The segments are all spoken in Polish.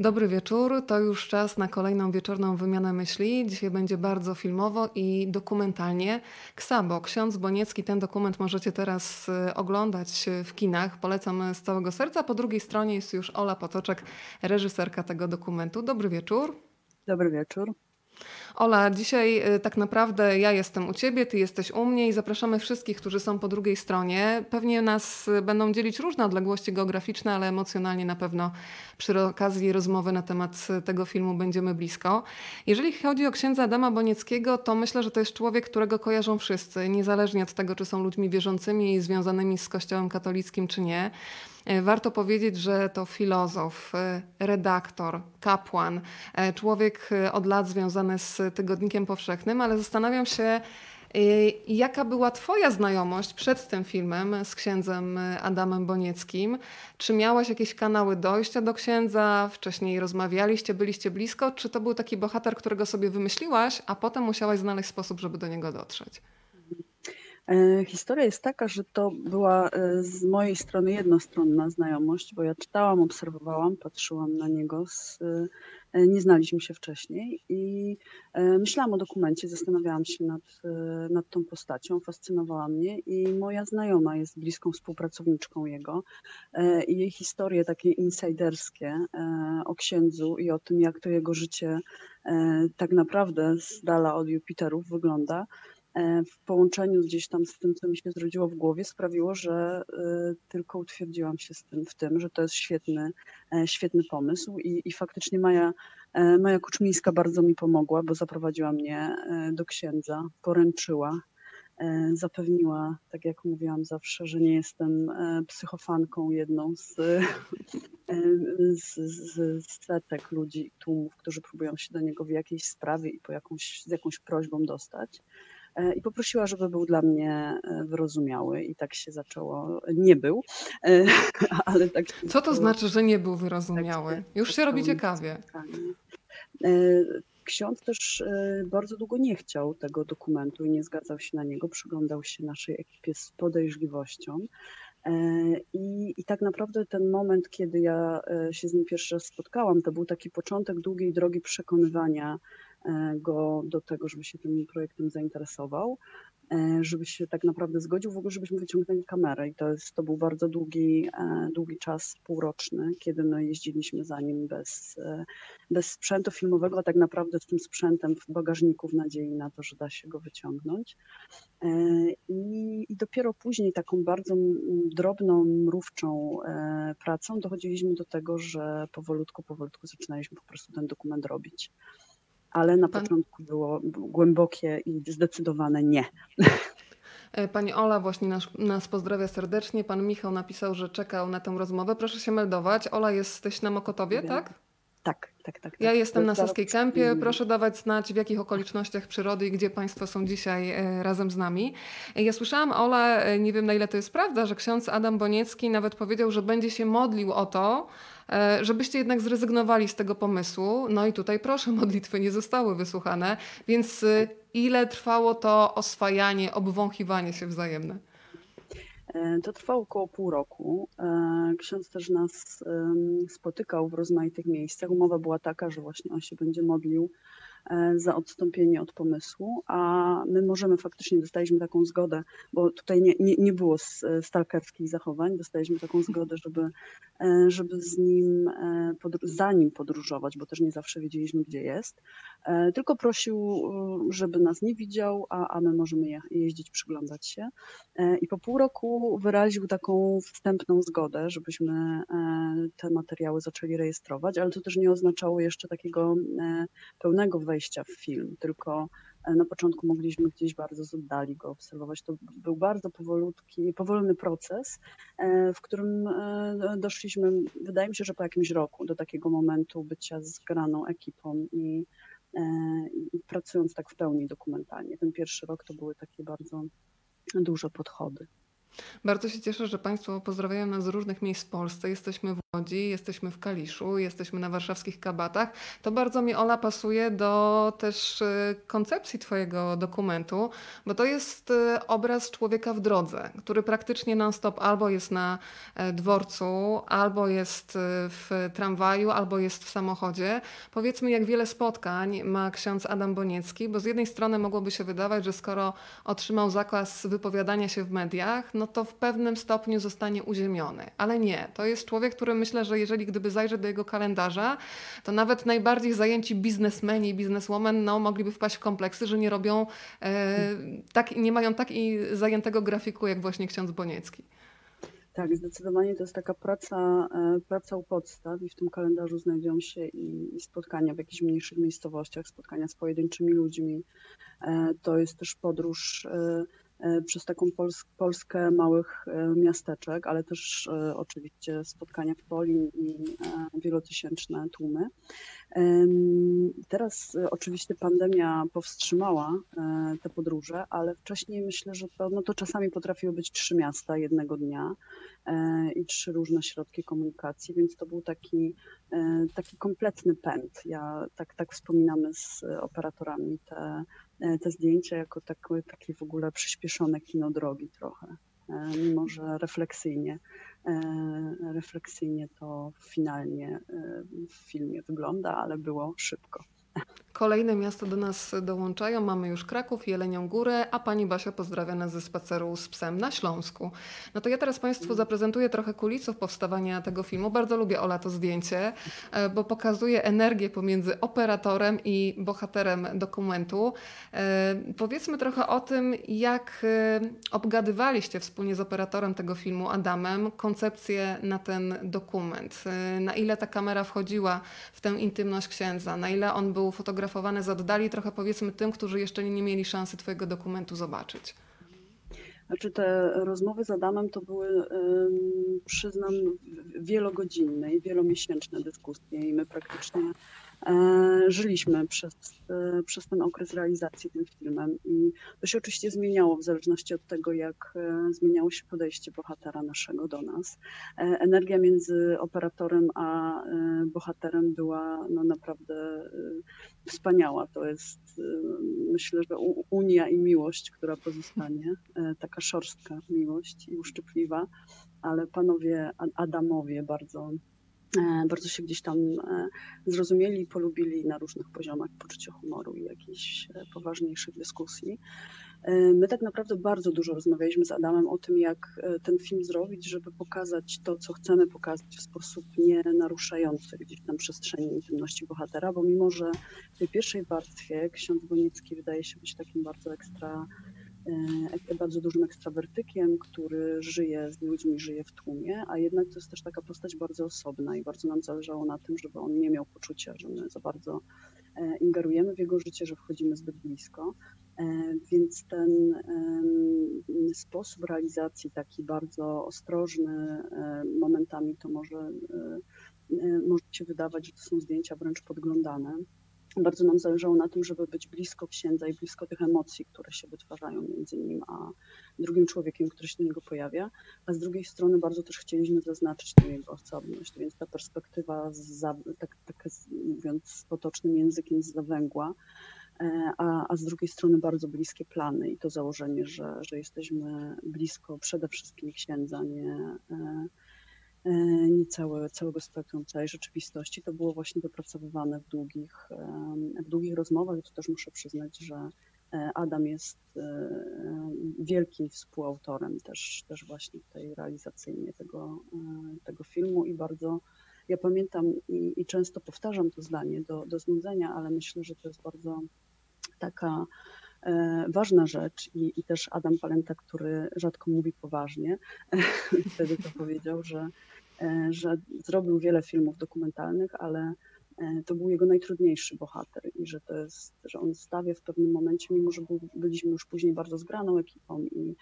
Dobry wieczór, to już czas na kolejną wieczorną wymianę myśli. Dzisiaj będzie bardzo filmowo i dokumentalnie. Ksabo, ksiądz Boniecki, ten dokument możecie teraz y, oglądać w kinach. Polecam z całego serca. Po drugiej stronie jest już Ola Potoczek, reżyserka tego dokumentu. Dobry wieczór. Dobry wieczór. Ola, dzisiaj y, tak naprawdę ja jestem u Ciebie, Ty jesteś u mnie i zapraszamy wszystkich, którzy są po drugiej stronie. Pewnie nas y, będą dzielić różne odległości geograficzne, ale emocjonalnie na pewno przy okazji rozmowy na temat y, tego filmu będziemy blisko. Jeżeli chodzi o księdza Adama Bonieckiego, to myślę, że to jest człowiek, którego kojarzą wszyscy, niezależnie od tego, czy są ludźmi wierzącymi i związanymi z Kościołem katolickim, czy nie. E, warto powiedzieć, że to filozof, e, redaktor, kapłan, e, człowiek od lat związany z Tygodnikiem Powszechnym, ale zastanawiam się, Jaka była Twoja znajomość przed tym filmem z księdzem Adamem Bonieckim? Czy miałaś jakieś kanały dojścia do księdza? Wcześniej rozmawialiście, byliście blisko? Czy to był taki bohater, którego sobie wymyśliłaś, a potem musiałaś znaleźć sposób, żeby do niego dotrzeć? E, historia jest taka, że to była e, z mojej strony jednostronna znajomość, bo ja czytałam, obserwowałam, patrzyłam na niego, z, e, nie znaliśmy się wcześniej i myślałam o dokumencie, zastanawiałam się nad, nad tą postacią, fascynowała mnie i moja znajoma jest bliską współpracowniczką jego i jej historie takie insiderskie o księdzu i o tym, jak to jego życie tak naprawdę z dala od Jupiterów wygląda, w połączeniu gdzieś tam z tym, co mi się zrodziło w głowie, sprawiło, że e, tylko utwierdziłam się z tym, w tym, że to jest świetny, e, świetny pomysł i, i faktycznie Maja, Maja Kuczmińska bardzo mi pomogła, bo zaprowadziła mnie do księdza, poręczyła, zapewniła, tak jak mówiłam zawsze, że nie jestem psychofanką jedną z, z, z, z setek ludzi, tłumów, którzy próbują się do niego w jakiejś sprawie i po jakąś, z jakąś prośbą dostać. E, i poprosiła, żeby był dla mnie e, wyrozumiały i tak się zaczęło. Nie był, e, ale tak. Co to znaczy, że nie był wyrozumiały? Tak Już się robi ciekawie. Ksiądz też bardzo długo nie chciał tego dokumentu i nie zgadzał się na niego, przyglądał się naszej ekipie z podejrzliwością. I, I tak naprawdę ten moment, kiedy ja się z nim pierwszy raz spotkałam, to był taki początek długiej drogi przekonywania go do tego, żeby się tym projektem zainteresował, e, żeby się tak naprawdę zgodził w ogóle, żebyśmy wyciągnęli kamerę. I to, jest, to był bardzo długi, e, długi czas, półroczny, kiedy my jeździliśmy za nim bez, bez sprzętu filmowego, a tak naprawdę z tym sprzętem w bagażniku w nadziei na to, że da się go wyciągnąć. I, i dopiero później taką bardzo drobną, mrówczą pracą dochodziliśmy do tego, że powolutku, powolutku zaczynaliśmy po prostu ten dokument robić ale na Pan... początku było głębokie i zdecydowane nie. E, pani Ola właśnie nas, nas pozdrawia serdecznie. Pan Michał napisał, że czekał na tę rozmowę. Proszę się meldować. Ola, jesteś na Mokotowie, tak? Tak, tak, tak. Ja tak. jestem na Saskiej Kępie. Proszę dawać znać, w jakich okolicznościach przyrody i gdzie Państwo są dzisiaj e, razem z nami. E, ja słyszałam, Ola, nie wiem na ile to jest prawda, że ksiądz Adam Boniecki nawet powiedział, że będzie się modlił o to, E, żebyście jednak zrezygnowali z tego pomysłu. No i tutaj proszę, modlitwy nie zostały wysłuchane, więc e, ile trwało to oswajanie, obwąchiwanie się wzajemne? E, to trwało około pół roku. Ksiądz też nas spotykał w rozmaitych miejscach. Umowa była taka, że właśnie on się będzie modlił E, za odstąpienie od pomysłu, a my możemy faktycznie, dostaliśmy taką zgodę, bo tutaj nie, nie, nie było stalkerskich zachowań, dostaliśmy taką zgodę, żeby, e, żeby z nim, e, za nim podróżować, bo też nie zawsze wiedzieliśmy, gdzie jest, tylko prosił, żeby nas nie widział, a, a my możemy je, jeździć, przyglądać się. I po pół roku wyraził taką wstępną zgodę, żebyśmy te materiały zaczęli rejestrować, ale to też nie oznaczało jeszcze takiego pełnego wejścia w film, tylko e, na początku mogliśmy gdzieś bardzo z oddali go obserwować. To był bardzo powolutki, powolny proces, e, w którym e, doszliśmy, wydaje mi się, że po jakimś roku do takiego momentu bycia zgraną ekipą i, i pracując tak w pełni dokumentalnie. Ten pierwszy rok to były takie bardzo duże podchody. Bardzo się cieszę, że Państwo pozdrawiają nas z różnych miejsc w Polsce. Jesteśmy w Łodzi, jesteśmy w Kaliszu, jesteśmy na warszawskich kabatach. To bardzo mi, Ola, pasuje do też y, koncepcji Twojego dokumentu, bo to jest y, obraz człowieka w drodze, który praktycznie non-stop albo jest na e, dworcu, albo jest y, w tramwaju, albo jest w samochodzie. Powiedzmy, jak wiele spotkań ma ksiądz Adam Boniecki, bo z jednej strony mogłoby się wydawać, że skoro otrzymał zakaz wypowiadania się w mediach, no to w pewnym stopniu zostanie uziemiony. Ale nie, to jest człowiek, który myślę, że jeżeli gdyby zajrzeć do jego kalendarza, to nawet najbardziej zajęci biznesmeni i bizneswomen no, mogliby wpaść w kompleksy, że nie robią, e, tak, nie mają tak i zajętego grafiku jak właśnie ksiądz Boniecki. Tak, zdecydowanie to jest taka praca, e, praca u podstaw i w tym kalendarzu znajdują się i, i spotkania w jakichś mniejszych miejscowościach, spotkania z pojedynczymi ludźmi. E, to jest też podróż E, przez taką Pols Polskę małych e, miasteczek, ale też e, oczywiście spotkania w Polin i wielotysięczne tłumy. Teraz oczywiście pandemia powstrzymała te podróże, ale wcześniej myślę, że to, no to czasami potrafiły być trzy miasta jednego dnia i trzy różne środki komunikacji, więc to był taki, taki kompletny pęd. Ja tak, tak wspominamy z operatorami te E, te zdjęcia jako takie, takie w ogóle przyspieszone kino drogi trochę, e, mimo że refleksyjnie, e, refleksyjnie to finalnie w filmie wygląda, ale było szybko. Kolejne miasta do nas dołączają. Mamy już Kraków, Jelenią Górę, a pani Basia pozdrawia nas ze spaceru z psem na Śląsku. No to ja teraz Państwu zaprezentuję trochę kulisów powstawania tego filmu. Bardzo lubię Ola to zdjęcie, e, bo pokazuje energię pomiędzy operatorem i bohaterem dokumentu. E, powiedzmy trochę o tym, jak e, obgadywaliście wspólnie z operatorem tego filmu, Adamem, koncepcję na ten dokument. Na ile ta kamera wchodziła w tę intymność księdza, na ile on był fotografowany fotografowane z oddali, trochę powiedzmy tym, którzy jeszcze nie mieli szansy Twojego dokumentu zobaczyć? Znaczy te rozmowy z Adamem to były, przyznam, wielogodzinne i wielomiesięczne dyskusje i my praktycznie żyliśmy przez, e, przez ten okres realizacji tym filmem i to się oczywiście zmieniało w zależności od tego, jak e, zmieniało się podejście bohatera naszego do nas. Energia między operatorem a bohaterem była no, naprawdę wspaniała. To jest myślę, że unia i miłość, która pozostanie, taka szorstka miłość i uszczypliwa, ale panowie Adamowie bardzo E, bardzo się gdzieś tam e, zrozumieli i polubili na różnych poziomach poczucia humoru i jakichś e, poważniejszych dyskusji. My tak naprawdę bardzo dużo rozmawialiśmy z Adamem o tym, jak ten film zrobić, żeby pokazać to, co chcemy pokazać w sposób nie naruszający gdzieś tam przestrzeni intymności bohatera, bo mimo, że w tej pierwszej warstwie ksiądz Bonicki wydaje się być takim bardzo ekstra E, bardzo dużym ekstrawertykiem, który żyje z ludźmi, żyje w tłumie, a jednak to jest też taka postać bardzo osobna i bardzo nam zależało na tym, żeby on nie miał poczucia, że my za bardzo e, ingerujemy w jego życie, że wchodzimy zbyt blisko. E, więc ten sposób realizacji, taki bardzo ostrożny, momentami to może, może się wydawać, że to są zdjęcia wręcz podglądane bardzo nam zależało na tym, żeby być blisko księdza i blisko tych emocji, które się wytwarzają między nim a drugim człowiekiem, który się do niego pojawia, a z drugiej strony bardzo też chcieliśmy zaznaczyć tę jego osobność, więc ta perspektywa, za, tak, tak mówiąc potocznym językiem, z zawęgła, e, a, a z drugiej strony bardzo bliskie plany i to założenie, że, że jesteśmy blisko przede wszystkim księdza, nie e, nie całe, całego spektrum całej rzeczywistości. To było właśnie dopracowywane w długich, w długich rozmowach to też muszę przyznać, że e, Adam jest e, wielkim współautorem też, też właśnie tej realizacyjnej tego, tego filmu i bardzo ja pamiętam i, i często powtarzam to zdanie do, do znudzenia, ale myślę, że to jest bardzo taka E, ważna rzecz i, i też Adam Palenta, który rzadko mówi poważnie, wtedy to powiedział, że, e, że zrobił wiele filmów dokumentalnych, ale e, to był jego najtrudniejszy bohater i że to jest, że on stawia w pewnym momencie, mimo że byliśmy już później bardzo zgraną ekipą i,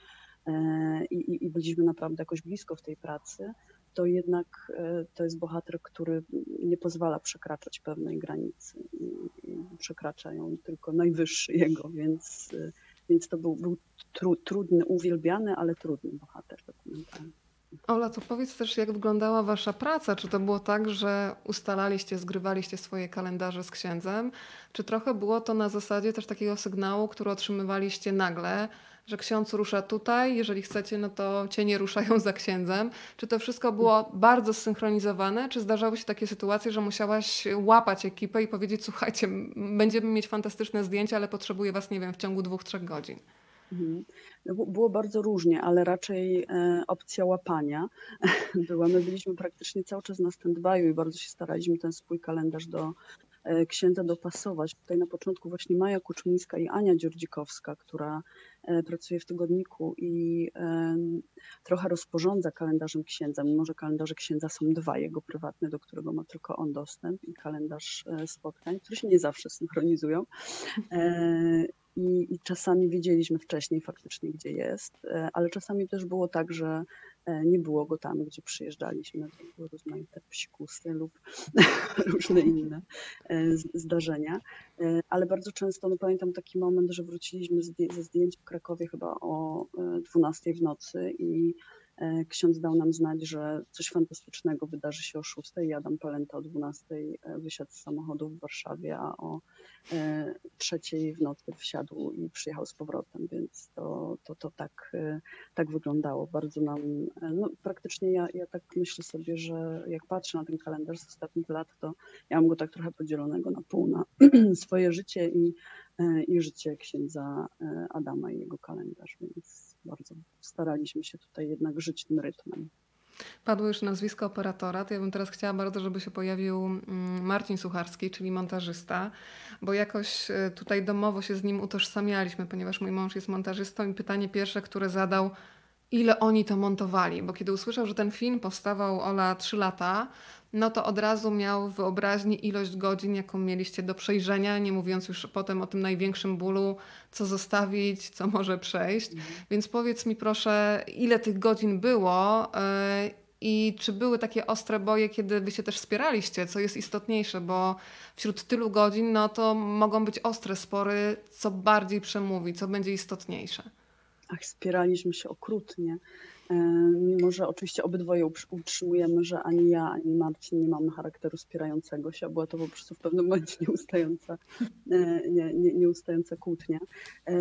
i, i byliśmy naprawdę jakoś blisko w tej pracy, to jednak e, to jest bohater, który nie pozwala przekraczać pewnej granicy przekracza ją tylko najwyższy jego, więc e, więc to był, był tru, trudny, uwielbiany, ale trudny bohater dokumentalny. Ola, to powiedz też, jak wyglądała Wasza praca? Czy to było tak, że ustalaliście, zgrywaliście swoje kalendarze z księdzem? Czy trochę było to na zasadzie też takiego sygnału, który otrzymywaliście nagle, że ksiądz rusza tutaj, jeżeli chcecie, no to cienie ruszają za księdzem? Czy to wszystko było bardzo zsynchronizowane? Czy zdarzały się takie sytuacje, że musiałaś łapać ekipę i powiedzieć, słuchajcie, będziemy mieć fantastyczne zdjęcia, ale potrzebuję Was, nie wiem, w ciągu dwóch, trzech godzin? Mhm. No, było bardzo różnie, ale raczej e, opcja łapania była. My byliśmy praktycznie cały czas na stand-by'u i bardzo się staraliśmy ten swój kalendarz do księdza dopasować. Tutaj na początku właśnie Maja Kuczyńska i Ania Dziurdzikowska, która e, pracuje w tygodniku i trochę rozporządza kalendarzem księdza, mimo że kalendarze księdza są dwa, jego prywatny, do którego ma tylko on dostęp i kalendarz spotkań, które się nie zawsze synchronizują. I, I, czasami wiedzieliśmy wcześniej faktycznie, gdzie jest, e, ale czasami też było tak, że e, nie było go tam, gdzie przyjeżdżaliśmy. To były rozmaite psikusy lub różne inne e, zdarzenia. Ale bardzo często, no pamiętam taki moment, że wróciliśmy ze zdjęć w Krakowie chyba o 12 w nocy i E, ksiądz dał nam znać, że coś fantastycznego wydarzy się o 6. Adam Palenta o 12 e, wysiadł z samochodu w Warszawie, a o e, trzeciej w nocy wsiadł i przyjechał z powrotem, więc to, to, to tak, tak wyglądało. Bardzo nam, no praktycznie ja, ja tak myślę sobie, że jak patrzę na ten kalendarz z ostatnich lat, to ja mam go tak trochę podzielonego na pół na swoje życie i, i życie księdza Adama i jego kalendarz, więc bardzo staraliśmy się tutaj jednak żyć tym rytmem. Padło już nazwisko operatora, to ja bym teraz chciała bardzo, żeby się pojawił mm, Marcin Sucharski, czyli montażysta, bo jakoś e, tutaj domowo się z nim utożsamialiśmy, ponieważ mój mąż jest montażystą i pytanie pierwsze, które zadał, ile oni to montowali, bo kiedy usłyszał, że ten film powstawał Ola 3 lata, no to od razu miał w wyobraźni ilość godzin, jaką mieliście do przejrzenia, nie mówiąc już potem o tym największym bólu, co zostawić, co może przejść. Mhm. Więc powiedz mi proszę, ile tych godzin było yy, i czy były takie ostre boje, kiedy wy się też wspieraliście, co jest istotniejsze, bo wśród tylu godzin, no to mogą być ostre spory, co bardziej przemówi, co będzie istotniejsze. Ach, wspieraliśmy się okrutnie. E, mimo, że oczywiście obydwoje utrzymujemy, że ani ja, ani Marcin nie mamy charakteru spierającego się, była to po prostu w pewnym momencie nieustająca, e, nie, nie, nieustająca kłótnia. E,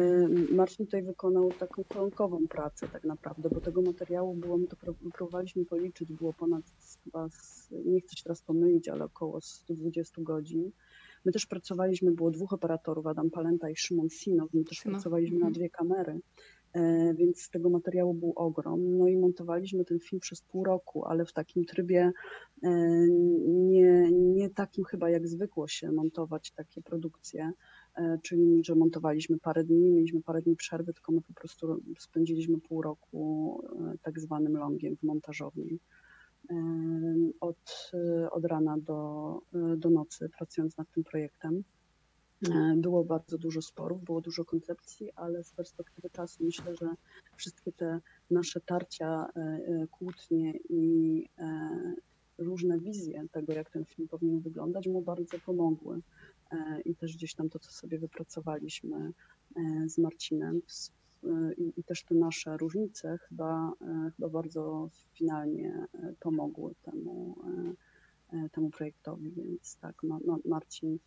Marcin tutaj wykonał taką koronkową pracę tak naprawdę, bo tego materiału było, my to próbowaliśmy policzyć, było ponad chyba, nie chcę się teraz pomylić, ale około 120 godzin. My też pracowaliśmy, było dwóch operatorów, Adam Palenta i Szymon Sinow, my też pracowaliśmy na mhm. dwie kamery. E, więc tego materiału był ogrom. No i montowaliśmy ten film przez pół roku, ale w takim trybie e, nie, nie takim chyba jak zwykło się montować takie produkcje, e, czyli że montowaliśmy parę dni, mieliśmy parę dni przerwy, tylko my po prostu spędziliśmy pół roku tak zwanym longiem w montażowni. Od, od rana do, do nocy pracując nad tym projektem. E, było bardzo dużo sporów, było dużo koncepcji, ale z perspektywy czasu myślę, że wszystkie te nasze tarcia, e, e, kłótnie i różne wizje tego, jak ten film powinien wyglądać, mu bardzo pomogły. I też gdzieś tam to, co sobie wypracowaliśmy z Marcinem, i, też te nasze różnice chyba, chyba bardzo finalnie pomogły temu, temu projektowi. Więc tak, no, no Marcin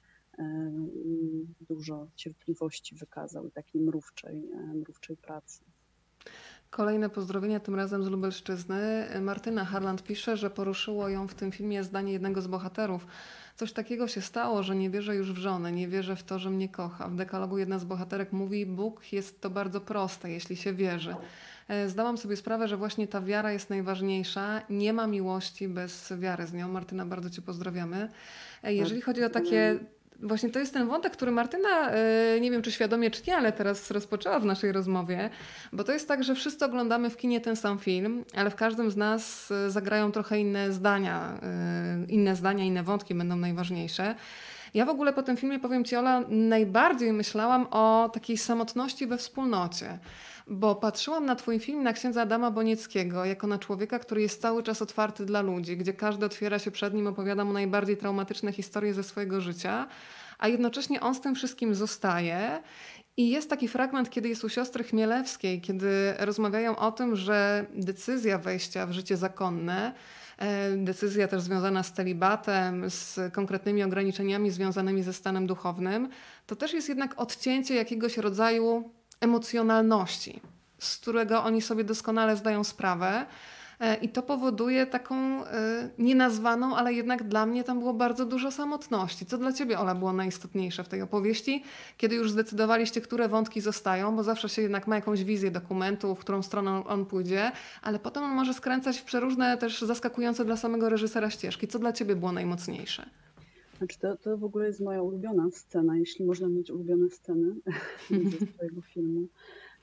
dużo cierpliwości wykazał i takiej mrówczej, mrówczej pracy. Kolejne pozdrowienia, tym razem z Lubelszczyzny. Martyna Harland pisze, że poruszyło ją w tym filmie zdanie jednego z bohaterów. Coś takiego się stało, że nie wierzę już w żonę, nie wierzę w to, że mnie kocha. W dekalogu jedna z bohaterek mówi, Bóg jest to bardzo proste, jeśli się wierzy. E, zdałam sobie sprawę, że właśnie ta wiara jest najważniejsza. Nie ma miłości bez wiary z nią. Martyna, bardzo Cię pozdrawiamy. E, jeżeli chodzi o takie Właśnie to jest ten wątek, który Martyna, e, nie wiem czy świadomie, czy nie, ale teraz rozpoczęła w naszej rozmowie, bo to jest tak, że wszyscy oglądamy w kinie ten sam film, ale w każdym z nas e, zagrają trochę inne zdania, e, inne zdania, inne wątki będą najważniejsze. Ja w ogóle po tym filmie, powiem Ci Ola, najbardziej myślałam o takiej samotności we wspólnocie Bo patrzyłam na Twój film na księdza Adama Bonieckiego jako na człowieka, który jest cały czas otwarty dla ludzi, gdzie każdy otwiera się przed nim, opowiada mu najbardziej traumatyczne historie ze swojego życia, a jednocześnie on z tym wszystkim zostaje. I jest taki fragment, kiedy jest u siostry Chmielewskiej, kiedy rozmawiają o tym, że decyzja wejścia w życie zakonne E, decyzja też związana z celibatem, z konkretnymi ograniczeniami związanymi ze stanem duchownym, to też jest jednak odcięcie jakiegoś rodzaju emocjonalności, z którego oni sobie doskonale zdają sprawę. E, I to powoduje taką e, nienazwaną, ale jednak dla mnie tam było bardzo dużo samotności. Co dla ciebie, Ola, było najistotniejsze w tej opowieści, kiedy już zdecydowaliście, które wątki zostają, bo zawsze się jednak ma jakąś wizję dokumentu, w którą stronę on pójdzie, ale potem on może skręcać w przeróżne, też zaskakujące dla samego reżysera ścieżki. Co dla ciebie było najmocniejsze? Znaczy to, to w ogóle jest moja ulubiona scena, jeśli można mieć ulubione sceny ze swojego filmu.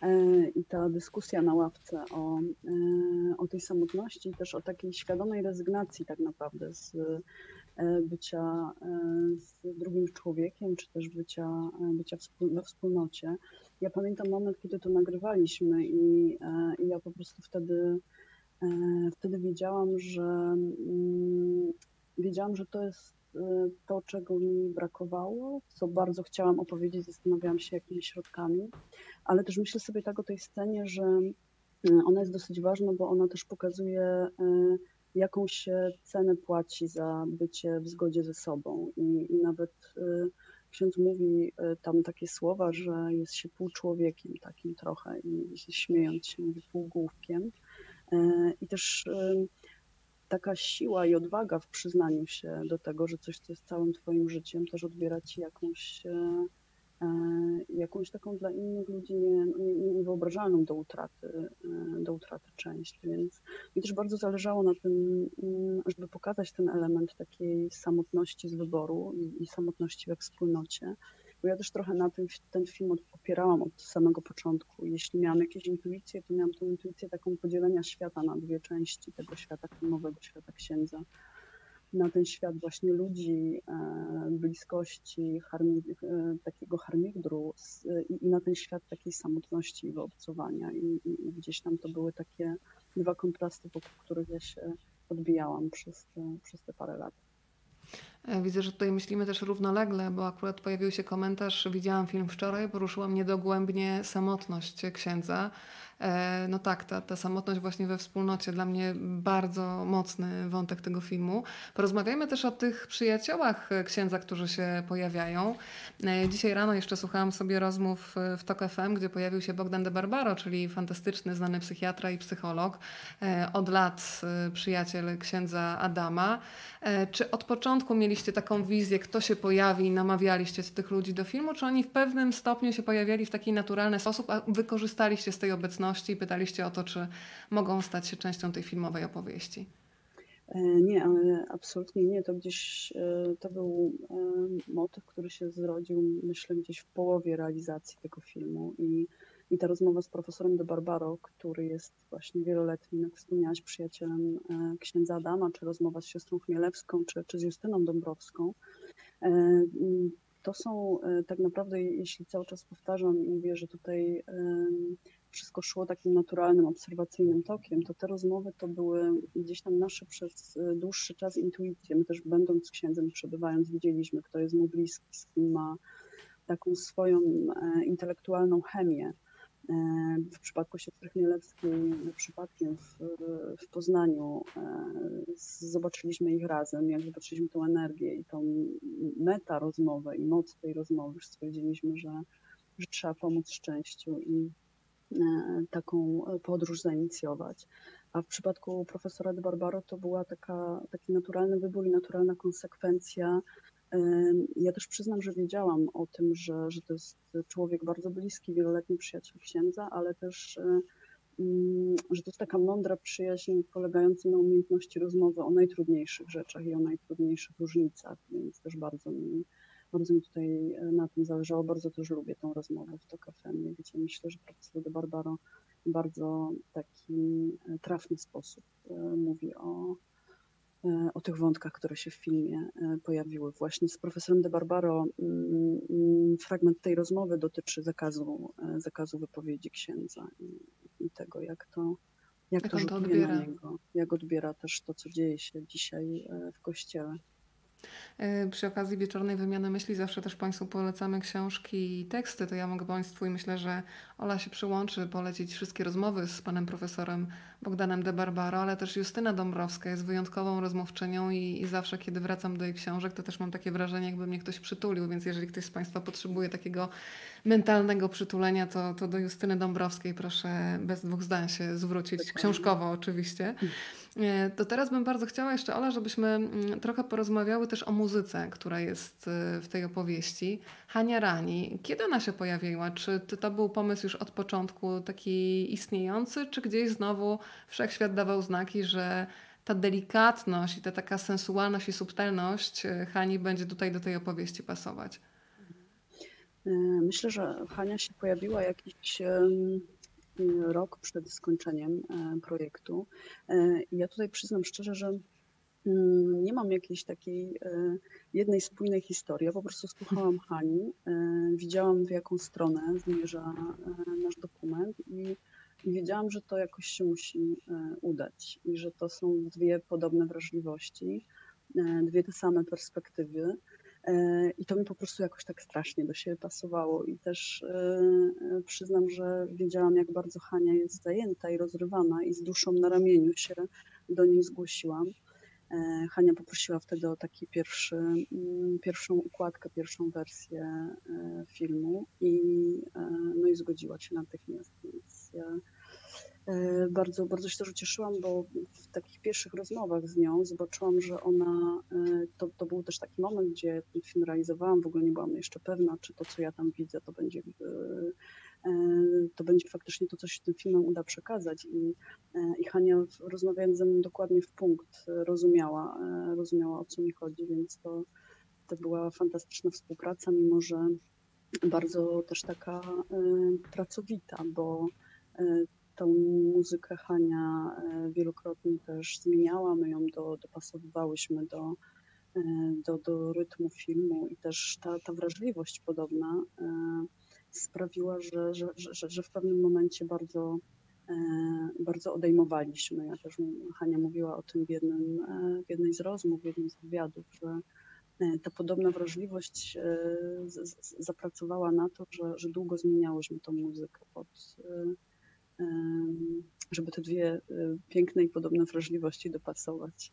E, I ta dyskusja na ławce o, e, o tej samotności, też o takiej świadomej rezygnacji tak naprawdę z e, bycia z drugim człowiekiem, czy też bycia, bycia we wspólnocie. Ja pamiętam moment, kiedy to nagrywaliśmy i, i ja po prostu wtedy, wtedy wiedziałam, że mm, wiedziałam, że to jest to, czego mi brakowało, co bardzo chciałam opowiedzieć, zastanawiałam się, jakimi środkami, ale też myślę sobie tak o tej scenie, że y, ona jest dosyć ważna, bo ona też pokazuje, y, jaką się cenę płaci za bycie w zgodzie ze sobą. I, i nawet y, ksiądz mówi tam takie słowa, że jest się półczłowiekiem takim trochę i śmiejąc się mówi półgłówkiem. I też taka siła i odwaga w przyznaniu się do tego, że coś, co jest całym Twoim życiem, też odbiera Ci jakąś, e, e, jakąś taką dla innych ludzi nie, nie, niewyobrażalną do utraty, e, do utraty część. Więc mi też bardzo zależało na tym, mm, żeby pokazać ten element takiej samotności z wyboru i, i samotności we wspólnocie ja też trochę na tym, ten film opierałam od samego początku. Jeśli miałam jakieś intuicje, to miałam tą intuicję taką podzielenia świata na dwie części, tego świata filmowego, świata księdza. Na ten świat właśnie ludzi, e, bliskości, harmi, e, takiego harmigdru i, i na ten świat takiej samotności i wyobcowania. I, i, I gdzieś tam to były takie dwa kontrasty, wokół których ja się odbijałam przez te, przez te parę lat. E, widzę, że tutaj myślimy też równolegle, bo akurat pojawił się komentarz, widziałam film wczoraj, poruszyła mnie dogłębnie samotność księdza. E, no tak, ta, ta samotność właśnie we wspólnocie dla mnie bardzo mocny wątek tego filmu. Porozmawiajmy też o tych przyjaciołach księdza, którzy się pojawiają. E, dzisiaj rano jeszcze słuchałam sobie rozmów w TOK FM, gdzie pojawił się Bogdan de Barbaro, czyli fantastyczny, znany psychiatra i psycholog. Od lat przyjaciel księdza Adama. Czy od początku mieliście taką wizję, kto się pojawi i namawialiście tych ludzi do filmu, czy oni w pewnym stopniu się pojawiali w taki naturalny sposób, a wykorzystaliście z tej obecności i pytaliście o to, czy mogą stać się częścią tej filmowej opowieści? E, nie, absolutnie nie. To gdzieś e, to był e, motyw, który się zrodził, myślę, gdzieś w połowie realizacji tego filmu i i ta rozmowa z profesorem de Barbaro, który jest właśnie wieloletnim, jak wspomniałaś, przyjacielem księdza Adama, czy rozmowa z siostrą Chmielewską, czy, czy z Justyną Dąbrowską, to są tak naprawdę, jeśli cały czas powtarzam i mówię, że tutaj wszystko szło takim naturalnym, obserwacyjnym tokiem, to te rozmowy to były gdzieś tam nasze przez dłuższy czas intuicje. My też będąc księdzem, przebywając, widzieliśmy, kto jest mu bliski, z kim ma taką swoją intelektualną chemię. E, w przypadku siostry Chmielewskiej przypadkiem w, w Poznaniu e, zobaczyliśmy ich razem, jak zobaczyliśmy tą energię i tą meta rozmowę i moc tej rozmowy, stwierdziliśmy, że, że trzeba pomóc szczęściu i e, taką podróż zainicjować. A w przypadku profesora de Barbaro to była taka, taki naturalny wybór i naturalna konsekwencja ja też przyznam, że wiedziałam o tym, że, że to jest człowiek bardzo bliski, wieloletni przyjaciel księdza, ale też, e, mm, że to jest taka mądra przyjaźń polegająca na umiejętności rozmowy o najtrudniejszych rzeczach i o najtrudniejszych różnicach, więc też bardzo mi, bardzo mi tutaj e, na tym zależało. Bardzo też lubię tą rozmowę w to kafemie, gdzie myślę, że profesor de Barbaro w bardzo taki e, trafny sposób mówi o e, o tych wątkach, które się w filmie e, pojawiły. Właśnie z profesorem De Barbaro mm, mm, fragment tej rozmowy dotyczy zakazu, e, zakazu wypowiedzi księdza i, i tego, jak to, jak, Jak to on to rzutuje na odbiera. niego, jak odbiera też to, co dzieje się dzisiaj w kościele. Y, Przy okazji wieczornej wymiany myśli zawsze też Państwu polecamy książki i teksty. To ja mogę Państwu i myślę, że Ola się przyłączy, polecić wszystkie rozmowy z panem profesorem Bogdanem de Barbaro, ale też Justyna Dąbrowska jest wyjątkową rozmówczynią i, i zawsze, kiedy wracam do jej książek, to też mam takie wrażenie, jakby mnie ktoś przytulił, więc jeżeli ktoś z Państwa potrzebuje takiego mentalnego przytulenia, to, to do Justyny Dąbrowskiej proszę bez dwóch zdań się zwrócić, książkowo oczywiście. E, To teraz bym bardzo chciała jeszcze, Ola, żebyśmy mm, trochę porozmawiały też o muzyce, która jest e, w tej opowieści. Hania Rani, kiedy ona się pojawiła? Czy to- był pomysł już od początku taki istniejący, czy gdzieś znowu wszechświat dawał znaki, że ta delikatność i ta taka sensualność i subtelność e, Hani będzie tutaj do tej opowieści pasować? Myślę, że Hania się pojawiła jakiś rok przed skończeniem e, projektu. E, ja tutaj przyznam szczerze, że mm, nie mam jakiejś takiej e, jednej spójnej historii. Ja po prostu słuchałam Hani, widziałam w jaką stronę zmierza nasz dokument i, wiedziałam, że to jakoś się musi udać i że to są dwie podobne wrażliwości, dwie te same perspektywy. E, I to mi po prostu jakoś tak strasznie do siebie pasowało. I też e, e, przyznam, że wiedziałam, jak bardzo Hania jest zajęta i rozrywana, i z duszą na ramieniu się do niej zgłosiłam. Hania poprosiła wtedy o taki pierwszy, mm, pierwszą układkę, pierwszą wersję filmu i, no i zgodziła się natychmiast. Więc ja bardzo, bardzo się też ucieszyłam, bo w takich pierwszych rozmowach z nią zobaczyłam, że ona, e, to, to był też taki moment, gdzie ten film realizowałam, w ogóle nie byłam jeszcze pewna, czy to, co ja tam widzę, to będzie, e, to będzie faktycznie to, co się tym filmem uda przekazać. I, i Hania rozmawiając ze mną dokładnie w punkt rozumiała, rozumiała o co mi chodzi, więc to, to była fantastyczna współpraca, mimo że bardzo też taka pracowita, bo tą muzykę Hania e, wielokrotnie też zmieniała, my ją do, dopasowywałyśmy do, e, do, do rytmu filmu i też ta, ta wrażliwość podobna e, sprawiła, że, że, że, że w pewnym momencie bardzo, bardzo odejmowaliśmy. Ja też Hania mówiła o tym w, jednym, w jednej z rozmów, w jednym z wywiadów, że ta podobna wrażliwość zapracowała na to, że, że długo zmieniałyśmy tą muzykę pod, żeby te dwie e, piękne i podobne wrażliwości dopasować.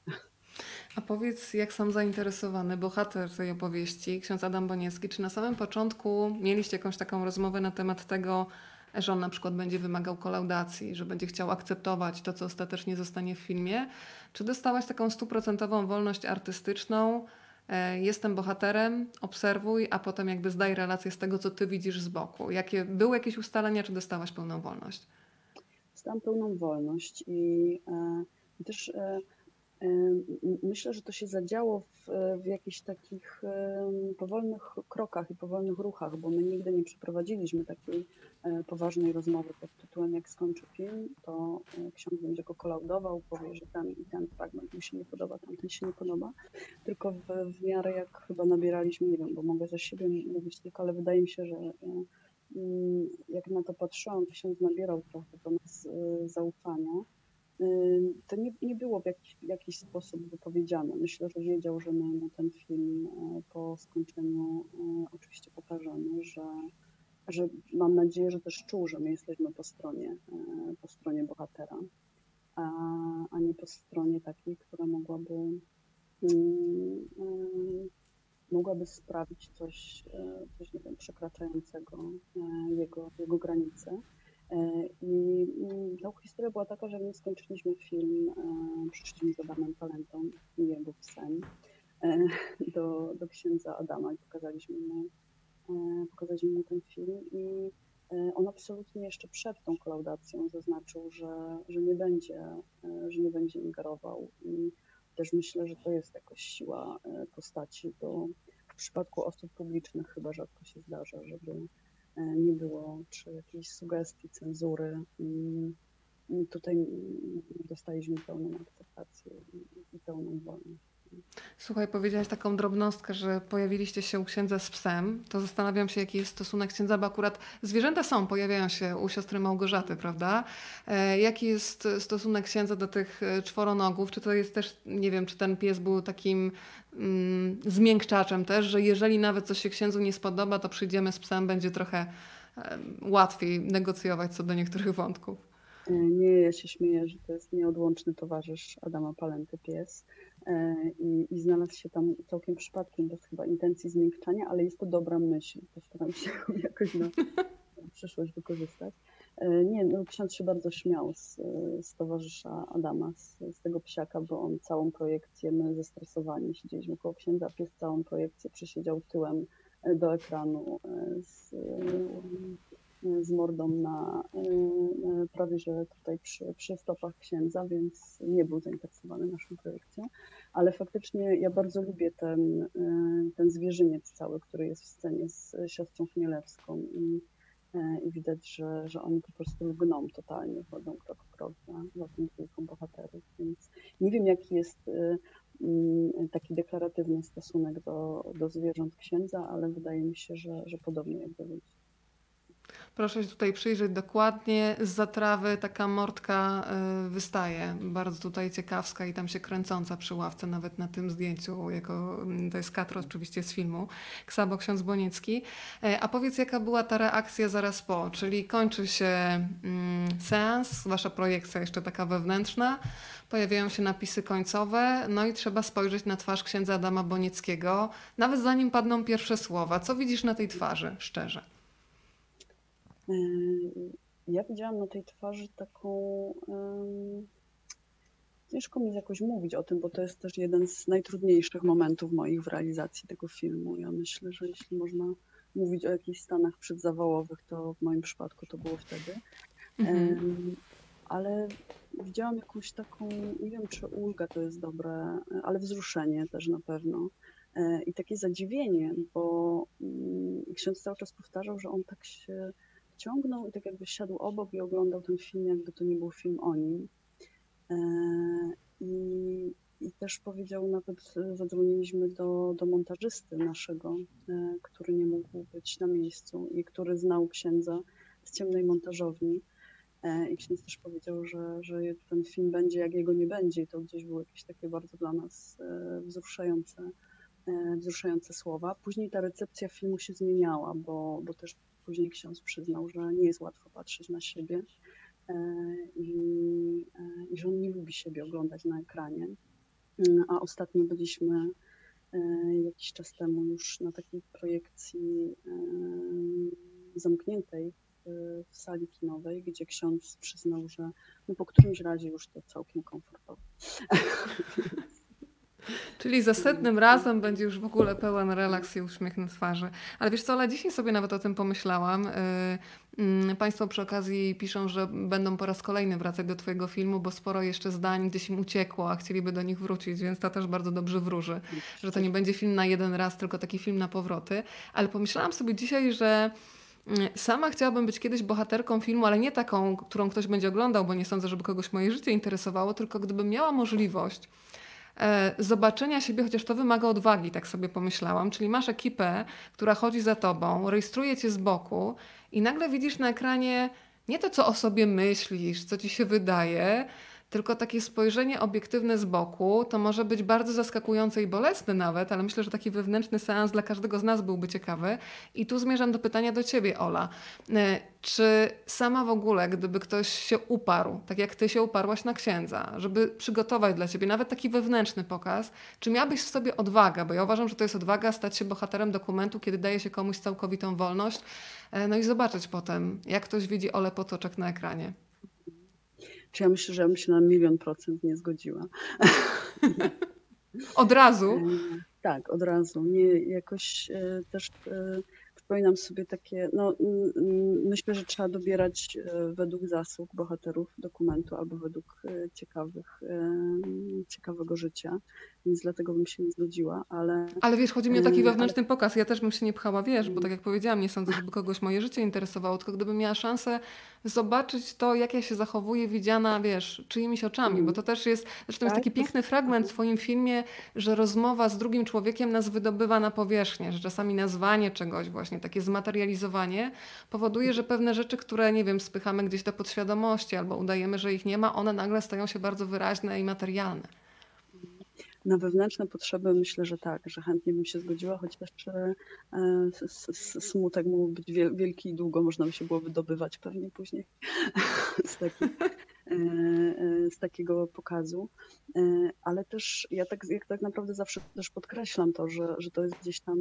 A powiedz, jak sam zainteresowany bohater tej opowieści, ksiądz Adam Boniecki, czy na samym początku mieliście jakąś taką rozmowę na temat tego, że on na przykład będzie wymagał kolaudacji, że będzie chciał akceptować to, co ostatecznie zostanie w filmie? Czy dostałaś taką stuprocentową wolność artystyczną? e, Jestem bohaterem, obserwuj, a potem jakby zdaj relację z tego, co ty widzisz z boku. Jakie, były jakieś ustalenia, czy dostałaś pełną wolność? Dostałam pełną wolność i, e, też e, e, myślę, że to się zadziało w, w jakichś takich powolnych krokach i powolnych ruchach, bo my nigdy nie przeprowadziliśmy takiej poważnej rozmowy pod tytułem jak skończy film, to ksiądz będzie go kolaudował, powie, że ten i ten fragment mu się nie podoba, tamten się nie podoba, tylko w, w miarę jak chyba nabieraliśmy, nie wiem, bo mogę za siebie mówić tylko, ale wydaje mi się, że jak na to patrzyłam, ksiądz nabierał trochę do nas e, zaufania. Y, To nie, nie było w jakiś, w jakiś sposób wypowiedziane. Myślę, że wiedział, że my mu ten film e, po skończeniu e, oczywiście pokażemy, że, że mam nadzieję, że też czuł, że my jesteśmy po stronie, e, po stronie bohatera, a, a nie po stronie takiej, która mogłaby mm, mogłaby sprawić coś, e, coś nie wiem, przekraczającego e, jego, jego granice. E, I no, historia była taka, że my skończyliśmy film, przyszliśmy z Adamem Talentą i jego psem do, do księdza Adama i pokazaliśmy mu, pokazaliśmy mu ten film i on absolutnie jeszcze przed tą klaudacją zaznaczył, że, że nie będzie, że nie będzie ingerował i też myślę, że to jest jakoś siła e, postaci, bo w przypadku osób publicznych chyba rzadko się zdarza, żeby e, nie było czy jakiejś sugestii, cenzury. Mm, tutaj dostaliśmy pełną akceptację i pełną wolność. Słuchaj, powiedziałaś taką drobnostkę, że pojawiliście się u księdza z psem. To zastanawiam się, jaki jest stosunek księdza, bo akurat zwierzęta są, pojawiają się u siostry Małgorzaty, prawda? E, jaki jest stosunek księdza do tych e, czworonogów? Czy to jest też, nie wiem, czy ten pies był takim mm, zmiękczaczem też, że jeżeli nawet coś się księdzu nie spodoba, to przyjdziemy z psem, będzie trochę e, łatwiej negocjować co do niektórych wątków. E, nie, ja się śmieję, że to jest nieodłączny towarzysz Adama Palenty, pies. E, I, I znalazł się tam całkiem przypadkiem, bez chyba intencji zmiękczania, ale jest to dobra myśl. Postaram się jakoś na przyszłość wykorzystać. E, nie, no ksiądz się bardzo śmiał z, z towarzysza Adama, z, z, tego psiaka, bo on całą projekcję, my zestresowani siedzieliśmy koło księdza, pies całą projekcję przysiedział tyłem do ekranu z, z mordą na e, e, prawie że tutaj przy, przy stopach księdza, więc nie był zainteresowany naszą projekcją. Ale faktycznie ja bardzo lubię ten, e, ten zwierzyniec cały, który jest w scenie z siostrą Chmielewską i, i widać, że, że oni po prostu lgną totalnie, chodzą krok w krok za, za tą dwójką bohaterów, więc nie wiem jaki jest mm, taki deklaratywny stosunek do, do zwierząt księdza, ale wydaje mi się, że, że podobnie jak do ludzi. Proszę się tutaj przyjrzeć dokładnie. Z zatrawy taka mordka y, wystaje, bardzo tutaj ciekawska i tam się kręcąca przy ławce, nawet na tym zdjęciu, jako, mm, to jest katro oczywiście z filmu, Ksabo Ksiądz Boniecki. E, a powiedz, jaka była ta reakcja zaraz po, czyli kończy się mm, seans, wasza projekcja jeszcze taka wewnętrzna, pojawiają się napisy końcowe, no i trzeba spojrzeć na twarz księdza Adama Bonieckiego, nawet zanim padną pierwsze słowa. Co widzisz na tej twarzy, szczerze? Yy, ja widziałam na tej twarzy taką. Ciężko mi jakoś mówić o tym, bo to jest też jeden z najtrudniejszych momentów moich w realizacji tego filmu. Ja myślę, że jeśli można mówić o jakichś stanach przedzawałowych, to w moim przypadku to było wtedy. Mhm. Ale widziałam jakąś taką, nie wiem czy ulga to jest dobre, ale wzruszenie też na pewno. E, I takie zadziwienie, bo mm, ksiądz cały czas powtarzał, że on tak się ciągnął i tak jakby siadł obok i oglądał ten film, jakby to nie był film o nim. E, I, i też powiedział, nawet zadzwoniliśmy do, do montażysty naszego, e, który nie mógł być na miejscu i który znał księdza z ciemnej montażowni. E, I ksiądz też powiedział, że, że ten film będzie, jak jego nie będzie. I to gdzieś było jakieś takie bardzo dla nas wzruszające, wzruszające słowa. Później ta recepcja filmu się zmieniała, bo, bo też Później ksiądz przyznał, że nie jest łatwo patrzeć na siebie e, i, e, i że on nie lubi siebie oglądać na ekranie. Mm, a ostatnio byliśmy e, jakiś czas temu już na takiej projekcji zamkniętej w sali kinowej, gdzie ksiądz przyznał, że no po którymś razie już to całkiem komfortowo. Czyli za setnym razem będzie już w ogóle pełen relaks i uśmiech na twarzy. Ale wiesz co, ale dzisiaj sobie nawet o tym pomyślałam. Y, mm, państwo przy okazji piszą, że będą po raz kolejny wracać do Twojego filmu, bo sporo jeszcze zdań gdzieś im uciekło, a chcieliby do nich wrócić, więc to też bardzo dobrze wróży, że to nie będzie film na jeden raz, tylko taki film na powroty. Ale pomyślałam sobie dzisiaj, że mm, Sama chciałabym być kiedyś bohaterką filmu, ale nie taką, którą ktoś będzie oglądał, bo nie sądzę, żeby kogoś moje życie interesowało, tylko gdybym miała możliwość zobaczenia siebie, chociaż to wymaga odwagi, tak sobie pomyślałam. Czyli masz ekipę, która chodzi za tobą, rejestruje cię z boku i nagle widzisz na ekranie nie to, co o sobie myślisz, co ci się wydaje, tylko takie spojrzenie obiektywne z boku to może być bardzo zaskakujące i bolesne nawet, ale myślę, że taki wewnętrzny seans dla każdego z nas byłby ciekawy. I tu zmierzam do pytania do ciebie, Ola. E, czy sama w ogóle, gdyby ktoś się uparł, tak jak ty się uparłaś na księdza, żeby przygotować dla ciebie nawet taki wewnętrzny pokaz, czy miałabyś w sobie odwagę? Bo ja uważam, że to jest odwaga stać się bohaterem dokumentu, kiedy daje się komuś całkowitą wolność, e, no i zobaczyć potem, jak ktoś widzi Ole Potoczek na ekranie. Czy ja myślę, że ja bym się na milion procent nie zgodziła. Od razu? E, tak, od razu. Nie, jakoś e, też e, przypominam sobie takie, no myślę, że trzeba dobierać według zasług bohaterów dokumentu albo według ciekawych, ciekawego życia, więc dlatego bym się nie zgodziła, ale... Ale wiesz, chodzi mi o taki wewnętrzny ale... pokaz, ja też bym się nie pchała, wiesz, bo tak jak powiedziałam, nie sądzę, żeby kogoś moje życie interesowało, tylko gdybym miała szansę zobaczyć to, jak ja się zachowuję widziana, wiesz, czyimiś oczami, bo to też jest, zresztą jest Tak, taki to piękny fragment w twoim filmie, że rozmowa z drugim człowiekiem nas wydobywa na powierzchnię, że czasami nazwanie czegoś właśnie, takie zmaterializowanie powoduje, że pewne rzeczy, które, nie wiem, spychamy gdzieś do podświadomości albo udajemy, że ich nie ma, one nagle stają się bardzo wyraźne i materialne. Na wewnętrzne potrzeby myślę, że tak, że chętnie bym się zgodziła, chociaż e, smutek mógł być wiel- wielki i długo można by się było wydobywać pewnie później z, taki, e, e, z takiego pokazu. Ale też ja tak, jak tak naprawdę zawsze też podkreślam to, że, że to jest gdzieś tam,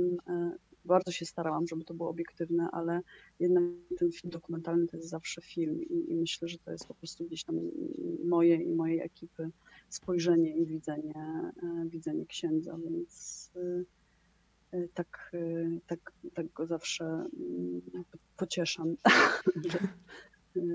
bardzo się starałam, żeby to było obiektywne, ale jednak ten film dokumentalny to jest zawsze film i, i myślę, że to jest po prostu gdzieś tam moje i mojej ekipy spojrzenie i widzenie, e, widzenie księdza, więc e, e, tak, tak, tak go zawsze mm, pocieszam, że,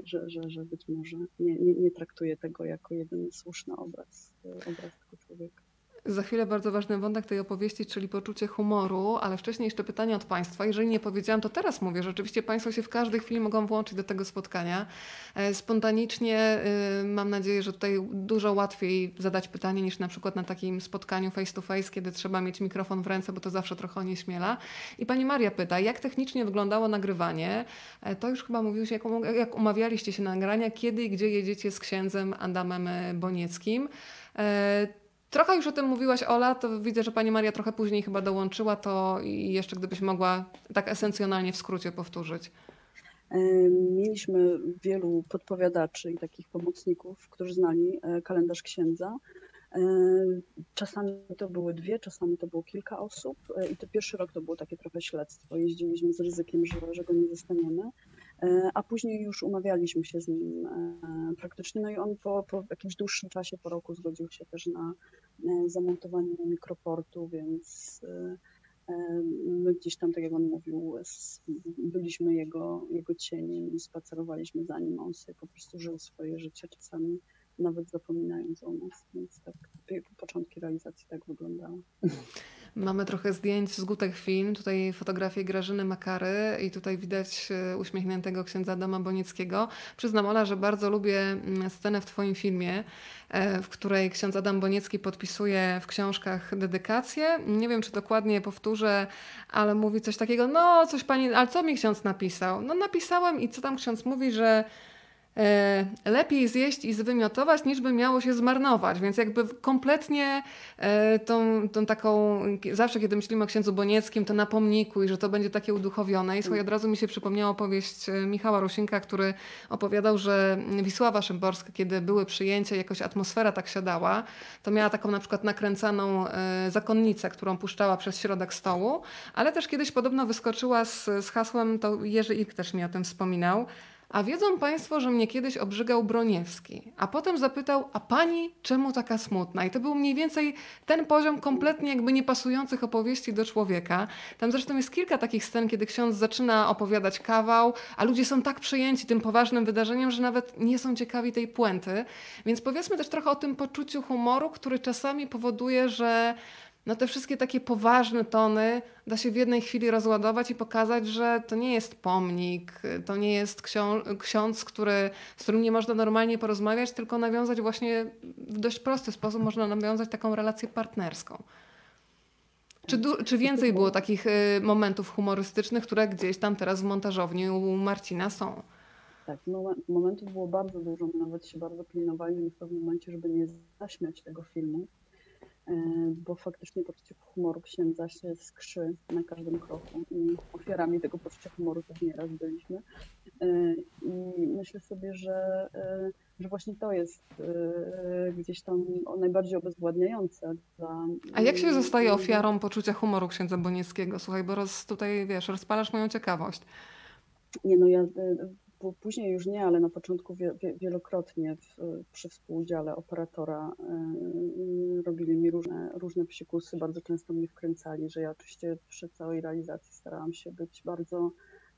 że, że, że być może nie, nie, nie traktuję tego jako jedyny słuszny obraz, obraz tego człowieka. Za chwilę bardzo ważny wątek tej opowieści, czyli poczucie humoru, ale wcześniej jeszcze pytanie od Państwa. Jeżeli nie powiedziałam, to teraz mówię, że oczywiście Państwo się w każdej chwili mogą włączyć do tego spotkania. E, Spontanicznie y, mam nadzieję, że tutaj dużo łatwiej zadać pytanie niż na przykład na takim spotkaniu face to face, kiedy trzeba mieć mikrofon w ręce, bo to zawsze trochę onieśmiela. I Pani Maria pyta, jak technicznie wyglądało nagrywanie? E, To już chyba mówiłeś, jak, um- jak umawialiście się na nagrania, kiedy i gdzie jedziecie z księdzem Adamem e, Bonieckim. Trochę już o tym mówiłaś, Ola, to widzę, że pani Maria trochę później chyba dołączyła, to i jeszcze gdybyś mogła tak esencjonalnie w skrócie powtórzyć. E, Mieliśmy wielu podpowiadaczy i takich pomocników, którzy znali e, kalendarz księdza. E, Czasami to były dwie, czasami to było kilka osób i to pierwszy rok to było takie trochę śledztwo. Jeździliśmy z ryzykiem, że, że go nie zostaniemy, a później już umawialiśmy się z nim e, praktycznie. No i on po, po jakimś dłuższym czasie, po roku zgodził się też na e, zamontowanie mikroportu, więc e, e, my gdzieś tam, tak jak on mówił, byliśmy jego, jego cieniem i spacerowaliśmy za nim, on sobie po prostu żył swoje życie, czasami nawet zapominając o nas, więc tak początki realizacji tak wyglądały. Mamy trochę zdjęć z Gutek Film, tutaj fotografię Grażyny Makary i tutaj widać e, uśmiechniętego księdza Adama Bonieckiego. Przyznam Ola, że bardzo lubię mm, scenę w Twoim filmie, e, w której ksiądz Adam Boniecki podpisuje w książkach dedykację. Nie wiem, czy dokładnie powtórzę, ale mówi coś takiego, no coś pani, ale co mi ksiądz napisał? No napisałem i co tam ksiądz mówi, że lepiej zjeść i zwymiotować, niż by miało się zmarnować. Więc jakby kompletnie e, tą, tą taką, zawsze kiedy myślimy o księdzu Bonieckim, to na pomniku i że to będzie takie uduchowione. I słuchaj, od razu mi się przypomniała opowieść e, Michała Rusinka, który opowiadał, że Wisława Szymborska, kiedy były przyjęcia, jakoś atmosfera tak siadała, to miała taką na przykład nakręcaną e, zakonnicę, którą puszczała przez środek stołu, ale też kiedyś podobno wyskoczyła z, z hasłem, to Jerzy Ik też mi o tym wspominał, a wiedzą Państwo, że mnie kiedyś obrzygał Broniewski, a potem zapytał, a pani czemu taka smutna? I to był mniej więcej ten poziom kompletnie jakby niepasujących opowieści do człowieka. Tam zresztą jest kilka takich scen, kiedy ksiądz zaczyna opowiadać kawał, a ludzie są tak przejęci tym poważnym wydarzeniem, że nawet nie są ciekawi tej puenty. Więc powiedzmy też trochę o tym poczuciu humoru, który czasami powoduje, że no te wszystkie takie poważne tony da się w jednej chwili rozładować i pokazać, że to nie jest pomnik, to nie jest ksią- ksiądz, który, z którym nie można normalnie porozmawiać, tylko nawiązać właśnie w dość prosty sposób, można nawiązać taką relację partnerską. Czy, du- czy więcej było takich y, momentów humorystycznych, które gdzieś tam teraz w montażowni u Marcina są? Tak, momen- momentów było bardzo dużo, nawet się bardzo pilnowaliśmy w pewnym momencie, żeby nie zaśmiać tego filmu, bo faktycznie poczucie humoru księdza się skrzy na każdym kroku i ofiarami tego poczucia humoru też nieraz byliśmy. E, I myślę sobie, że, e, że właśnie to jest gdzieś tam najbardziej obezwładniające dla... A jak się zostaje ofiarą poczucia humoru księdza Bonieckiego? Słuchaj, bo roz, tutaj wiesz, rozpalasz moją ciekawość. Nie, no ja później już nie, ale na początku wie, wie, wielokrotnie w, przy współudziale operatora e, robili mi różne, różne psikusy, bardzo często mnie wkręcali, że ja oczywiście przy całej realizacji starałam się być bardzo,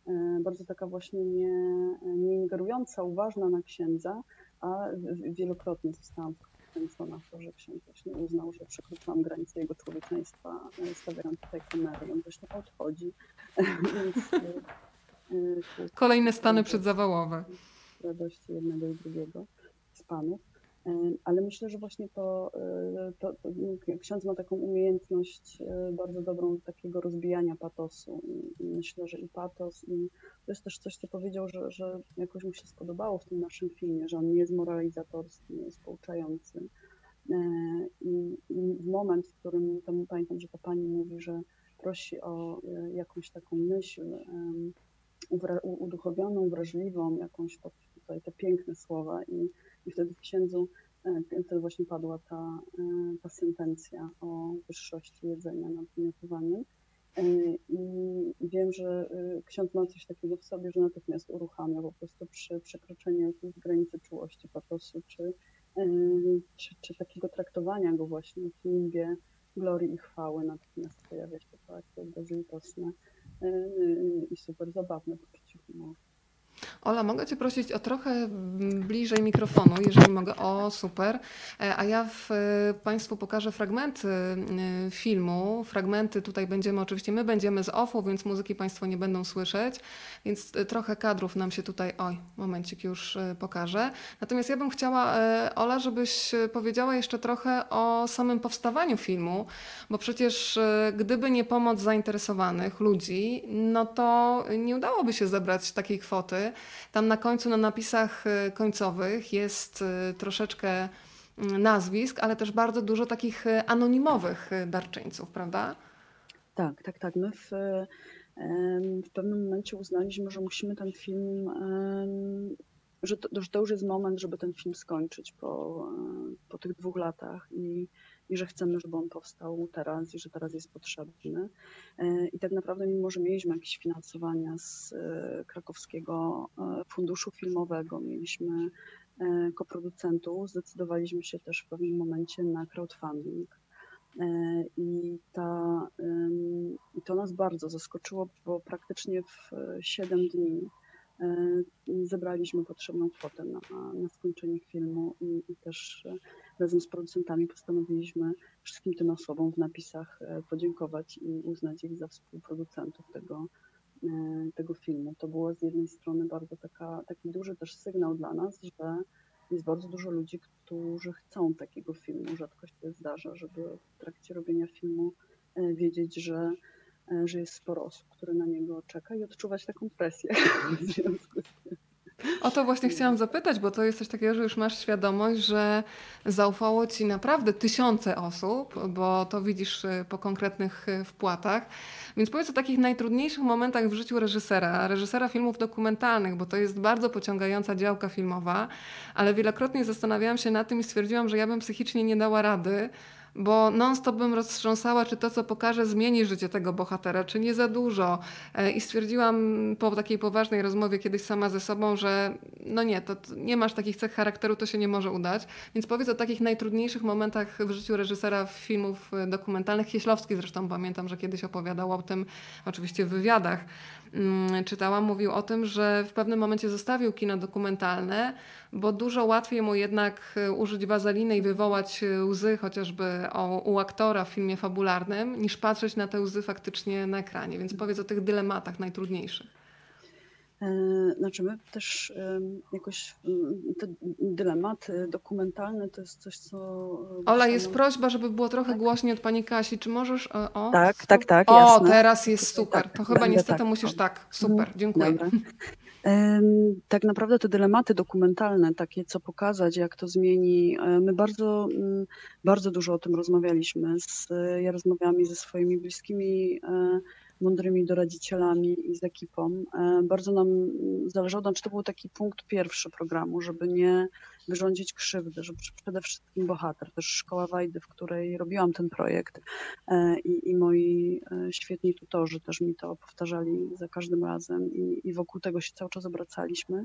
e, bardzo taka właśnie nie, nie ingerująca, uważna na księdza, a wielokrotnie zostałam wkręcona w to, że ksiądz właśnie uznał, że przekroczyłam granicę jego człowieczeństwa, stawiając tutaj kamerę, on właśnie odchodzi. Więc, e, Kolejne stany przedzawałowe. radości jednego i drugiego z panów. Ale myślę, że właśnie to, to, to ksiądz ma taką umiejętność bardzo dobrą takiego rozbijania patosu. Myślę, że i patos, i to jest też coś, co powiedział, że, że jakoś mu się spodobało w tym naszym filmie, że on nie jest moralizatorski, nie jest pouczający. I, i moment, w którym tam pamiętam, że ta pani mówi, że prosi o jakąś taką myśl uduchowioną, wrażliwą, jakąś to, tutaj te piękne słowa i, i wtedy w księdzu e, wtedy właśnie padła ta, e, ta sentencja o wyższości jedzenia nad wymiotowaniem. E, I wiem, że ksiądz ma coś takiego w sobie, że natychmiast uruchamia po prostu przy przekroczeniu jakiejś granicy czułości, patosu, czy, czy, czy takiego traktowania go właśnie w nimbie glorii i chwały. Natychmiast pojawia się to takie bezlitosne i super zabawne poczucie humoru. Ola, mogę Cię prosić o trochę bliżej mikrofonu, jeżeli mogę. O, super. E, a ja w, e, Państwu pokażę fragmenty e, filmu. Fragmenty tutaj będziemy, oczywiście my będziemy z OFU, więc muzyki Państwo nie będą słyszeć, więc trochę kadrów nam się tutaj, oj, momencik już pokażę. Natomiast ja bym chciała, Ola, żebyś powiedziała jeszcze trochę o samym powstawaniu filmu, bo przecież gdyby nie pomoc zainteresowanych ludzi, no to nie udałoby się zebrać takiej kwoty. Tam na końcu, na napisach y, końcowych jest y, troszeczkę mm, nazwisk, ale też bardzo dużo takich y, anonimowych darczyńców, prawda? Tak, tak, tak. My w, w pewnym momencie uznaliśmy, że musimy ten film, że to, że to już jest moment, żeby ten film skończyć po, po tych dwóch latach i i że chcemy, żeby on powstał teraz i że teraz jest potrzebny. E, I tak naprawdę, mimo że mieliśmy jakieś finansowania z e, krakowskiego e, funduszu filmowego, mieliśmy koproducentów, zdecydowaliśmy się też w pewnym momencie na crowdfunding. I, ta, to nas bardzo zaskoczyło, bo praktycznie w 7 dni zebraliśmy potrzebną kwotę na, na skończenie filmu i, i też razem z producentami postanowiliśmy wszystkim tym osobom w napisach e, podziękować i uznać ich za współproducentów tego, e, tego filmu. To było z jednej strony bardzo taka, taki duży też sygnał dla nas, że jest bardzo dużo ludzi, którzy chcą takiego filmu. Rzadko się zdarza, żeby w trakcie robienia filmu e, wiedzieć, że, że jest sporo osób, które na niego czeka i odczuwać taką presję w związku z tym. O to właśnie chciałam zapytać, bo to jest coś takiego, że już masz świadomość, że zaufało ci naprawdę tysiące osób, bo to widzisz y, po konkretnych y, wpłatach. Więc powiedz o takich najtrudniejszych momentach w życiu reżysera, reżysera filmów dokumentalnych, bo to jest bardzo pociągająca działka filmowa, ale wielokrotnie zastanawiałam się nad tym i stwierdziłam, że ja bym psychicznie nie dała rady bo non-stop bym roztrząsała, czy to, co pokaże, zmieni życie tego bohatera, czy nie za dużo. E, I stwierdziłam po takiej poważnej rozmowie kiedyś sama ze sobą, że no nie, to nie masz takich cech charakteru, to się nie może udać. Więc powiedz o takich najtrudniejszych momentach w życiu reżysera filmów dokumentalnych. Kieślowski zresztą pamiętam, że kiedyś opowiadał o tym, oczywiście w wywiadach, czytałam, mówił o tym, że w pewnym momencie zostawił kino dokumentalne, bo dużo łatwiej mu jednak e, użyć wazeliny i wywołać e, łzy chociażby u aktora w filmie fabularnym, niż patrzeć na te łzy faktycznie na ekranie. Więc powiedz o tych dylematach najtrudniejszych. E, znaczy my też jakoś te dylematy dokumentalne to jest coś, co... Ola, jest prośba, żeby było trochę tak. głośniej od Pani Kasi. Czy możesz... E, o, tak, super. tak, tak, O, jasne. teraz jest super. Tak, to chyba niestety tak. musisz tak. Super, mhm. dziękuję. Dobra. Tak naprawdę te dylematy dokumentalne, takie co pokazać, jak to zmieni, e, my bardzo, bardzo dużo o tym rozmawialiśmy. Z, ja rozmawiałam ze swoimi bliskimi mądrymi doradzicielami i z ekipą. E, bardzo nam zależało, znaczy to był taki punkt pierwszy programu, żeby nie wyrządzić krzywdy, żeby przede wszystkim bohater, też szkoła Wajdy, w której robiłam ten projekt e, i, i moi e, świetni tutorzy też mi to powtarzali za każdym razem i, i wokół tego się cały czas obracaliśmy,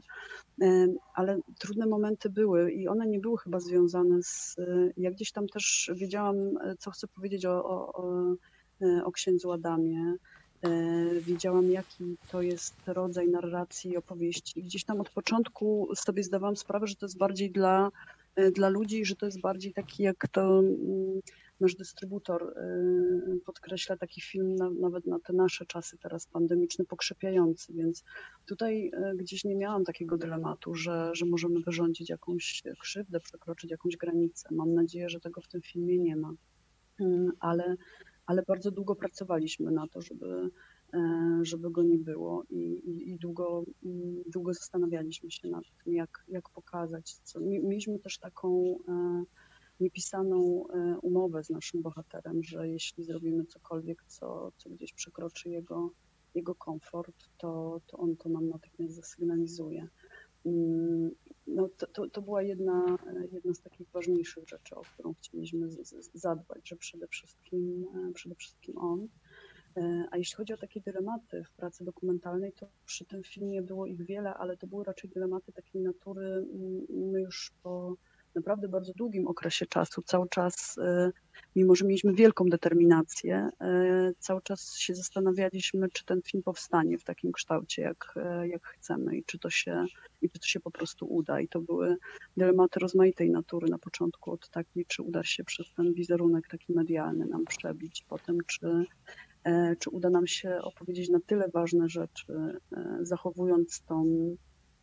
ale trudne momenty były i one nie były chyba związane z, ja gdzieś tam też wiedziałam, co chcę powiedzieć o, o, o, o księdzu Adamie, E, widziałam, jaki to jest rodzaj narracji i opowieści. Gdzieś tam od początku sobie zdawałam sprawę, że to jest bardziej dla dla ludzi, że to jest bardziej taki, jak to mm, nasz dystrybutor podkreśla, taki film na, nawet na te nasze czasy teraz pandemiczne, pokrzepiający, więc tutaj gdzieś nie miałam takiego dylematu, że, że możemy wyrządzić jakąś krzywdę, przekroczyć jakąś granicę. Mam nadzieję, że tego w tym filmie nie ma. Mm, ale, ale bardzo długo pracowaliśmy na to, żeby, e, żeby go nie było i, i, i długo, mm, długo zastanawialiśmy się nad tym, jak, jak pokazać. Co. Mieliśmy też taką e, niepisaną e, umowę z naszym bohaterem, że jeśli zrobimy cokolwiek, co, co gdzieś przekroczy jego, jego komfort, to, to on to nam natychmiast zasygnalizuje. Mm, no to, to, to, była jedna, jedna z takich ważniejszych rzeczy, o którą chcieliśmy z, z, zadbać, że przede wszystkim, e, przede wszystkim on. E, a jeśli chodzi o takie dylematy w pracy dokumentalnej, to przy tym filmie było ich wiele, ale to były raczej dylematy takiej natury, mm, my już po naprawdę bardzo długim okresie czasu, cały czas, e, mimo że mieliśmy wielką determinację, e, cały czas się zastanawialiśmy, czy ten film powstanie w takim kształcie, jak, e, jak chcemy i czy, to się, i czy to się po prostu uda. I to były dylematy rozmaitej natury na początku, od takiej, czy uda się przez ten wizerunek taki medialny nam przebić, potem czy czy uda nam się opowiedzieć na tyle ważne rzeczy, zachowując tą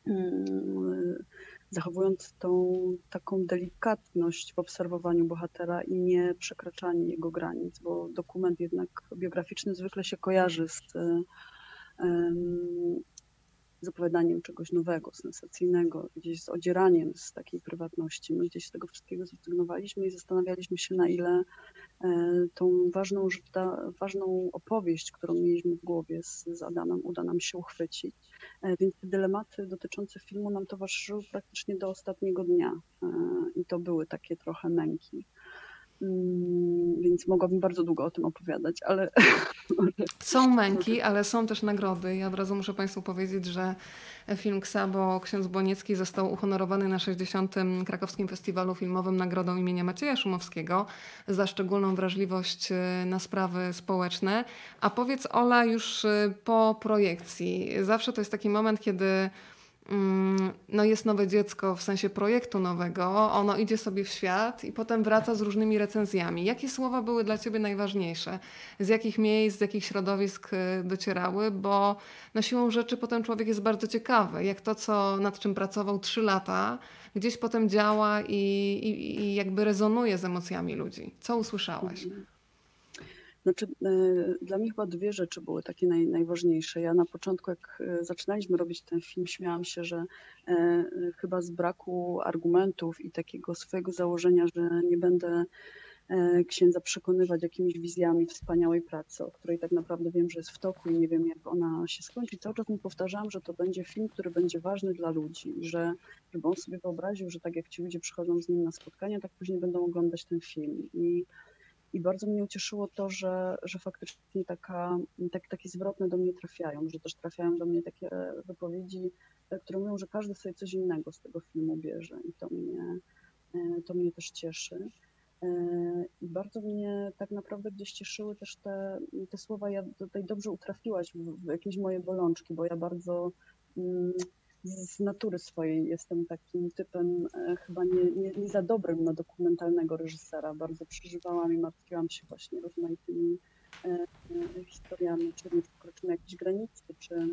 mm, zachowując tą taką delikatność w obserwowaniu bohatera i nie przekraczanie jego granic, bo dokument jednak biograficzny zwykle się kojarzy z, z opowiadaniem czegoś nowego, sensacyjnego, gdzieś z odzieraniem z takiej prywatności. My gdzieś z tego wszystkiego zrezygnowaliśmy i zastanawialiśmy się, na ile e, tą ważną, ważną opowieść, którą mieliśmy w głowie z, z Adamem, uda nam się uchwycić. E, więc te dylematy dotyczące filmu nam towarzyszyły praktycznie do ostatniego dnia e, i to były takie trochę męki. Mm, więc mogłabym bardzo długo o tym opowiadać, ale. Są męki, ale są też nagrody. Ja od razu muszę Państwu powiedzieć, że film Ksabo Ksiądz Boniecki został uhonorowany na 60. Krakowskim Festiwalu Filmowym Nagrodą imienia Macieja Szumowskiego za szczególną wrażliwość e, na sprawy społeczne. A powiedz Ola już e, po projekcji. Zawsze to jest taki moment, kiedy no jest nowe dziecko w sensie projektu nowego, ono idzie sobie w świat i potem wraca z różnymi recenzjami. Jakie słowa były dla Ciebie najważniejsze? Z jakich miejsc, z jakich środowisk y, docierały? Bo no siłą rzeczy potem człowiek jest bardzo ciekawy, jak to, co, nad czym pracował trzy lata, gdzieś potem działa i, i, i jakby rezonuje z emocjami ludzi. Co usłyszałaś? Mhm. Znaczy, e, dla mnie chyba dwie rzeczy były takie naj, najważniejsze. Ja na początku, jak e, zaczynaliśmy robić ten film, śmiałam się, że e, chyba z braku argumentów i takiego swojego założenia, że nie będę księdza przekonywać jakimiś wizjami wspaniałej pracy, o której tak naprawdę wiem, że jest w toku i nie wiem, jak ona się skończy. Cały czas mu powtarzałam, że to będzie film, który będzie ważny dla ludzi, że żeby on sobie wyobraził, że tak jak ci ludzie przychodzą z nim na spotkania, tak później będą oglądać ten film. I i bardzo mnie ucieszyło to, że, że faktycznie taka, tak, takie zwrotne do mnie trafiają, że też trafiają do mnie takie wypowiedzi, które mówią, że każdy sobie coś innego z tego filmu bierze i to mnie, to mnie też cieszy. I bardzo mnie tak naprawdę gdzieś cieszyły też te, te słowa, ja tutaj dobrze utrafiłaś w, w jakieś moje bolączki, bo ja bardzo mm, z natury swojej jestem takim typem e, chyba nie, nie, nie, za dobrym na dokumentalnego reżysera. Bardzo przeżywałam i martwiłam się właśnie rozmaitymi e, e, historiami, czy nie przekroczymy jakieś granice, czy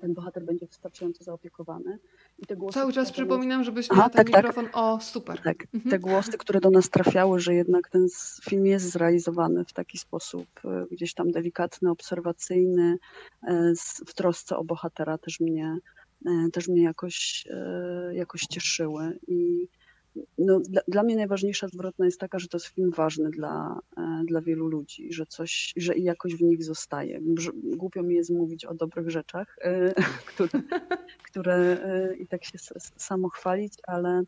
ten bohater będzie wystarczająco zaopiekowany. I te głosy, Cały czas przypominam, żebyś miała ten tak, tak, mikrofon. Tak. O, super. Tak, mhm. te głosy, które do nas trafiały, że jednak ten film jest zrealizowany w taki sposób gdzieś tam delikatny, obserwacyjny, w trosce o bohatera też mnie też mnie jakoś, e, jakoś cieszyły. I no, dla, dla, mnie najważniejsza zwrotna jest taka, że to jest film ważny dla, e, dla wielu ludzi, że coś, że i jakoś w nich zostaje. Głupio mi jest mówić o dobrych rzeczach, które, które i tak się samo chwalić, ale,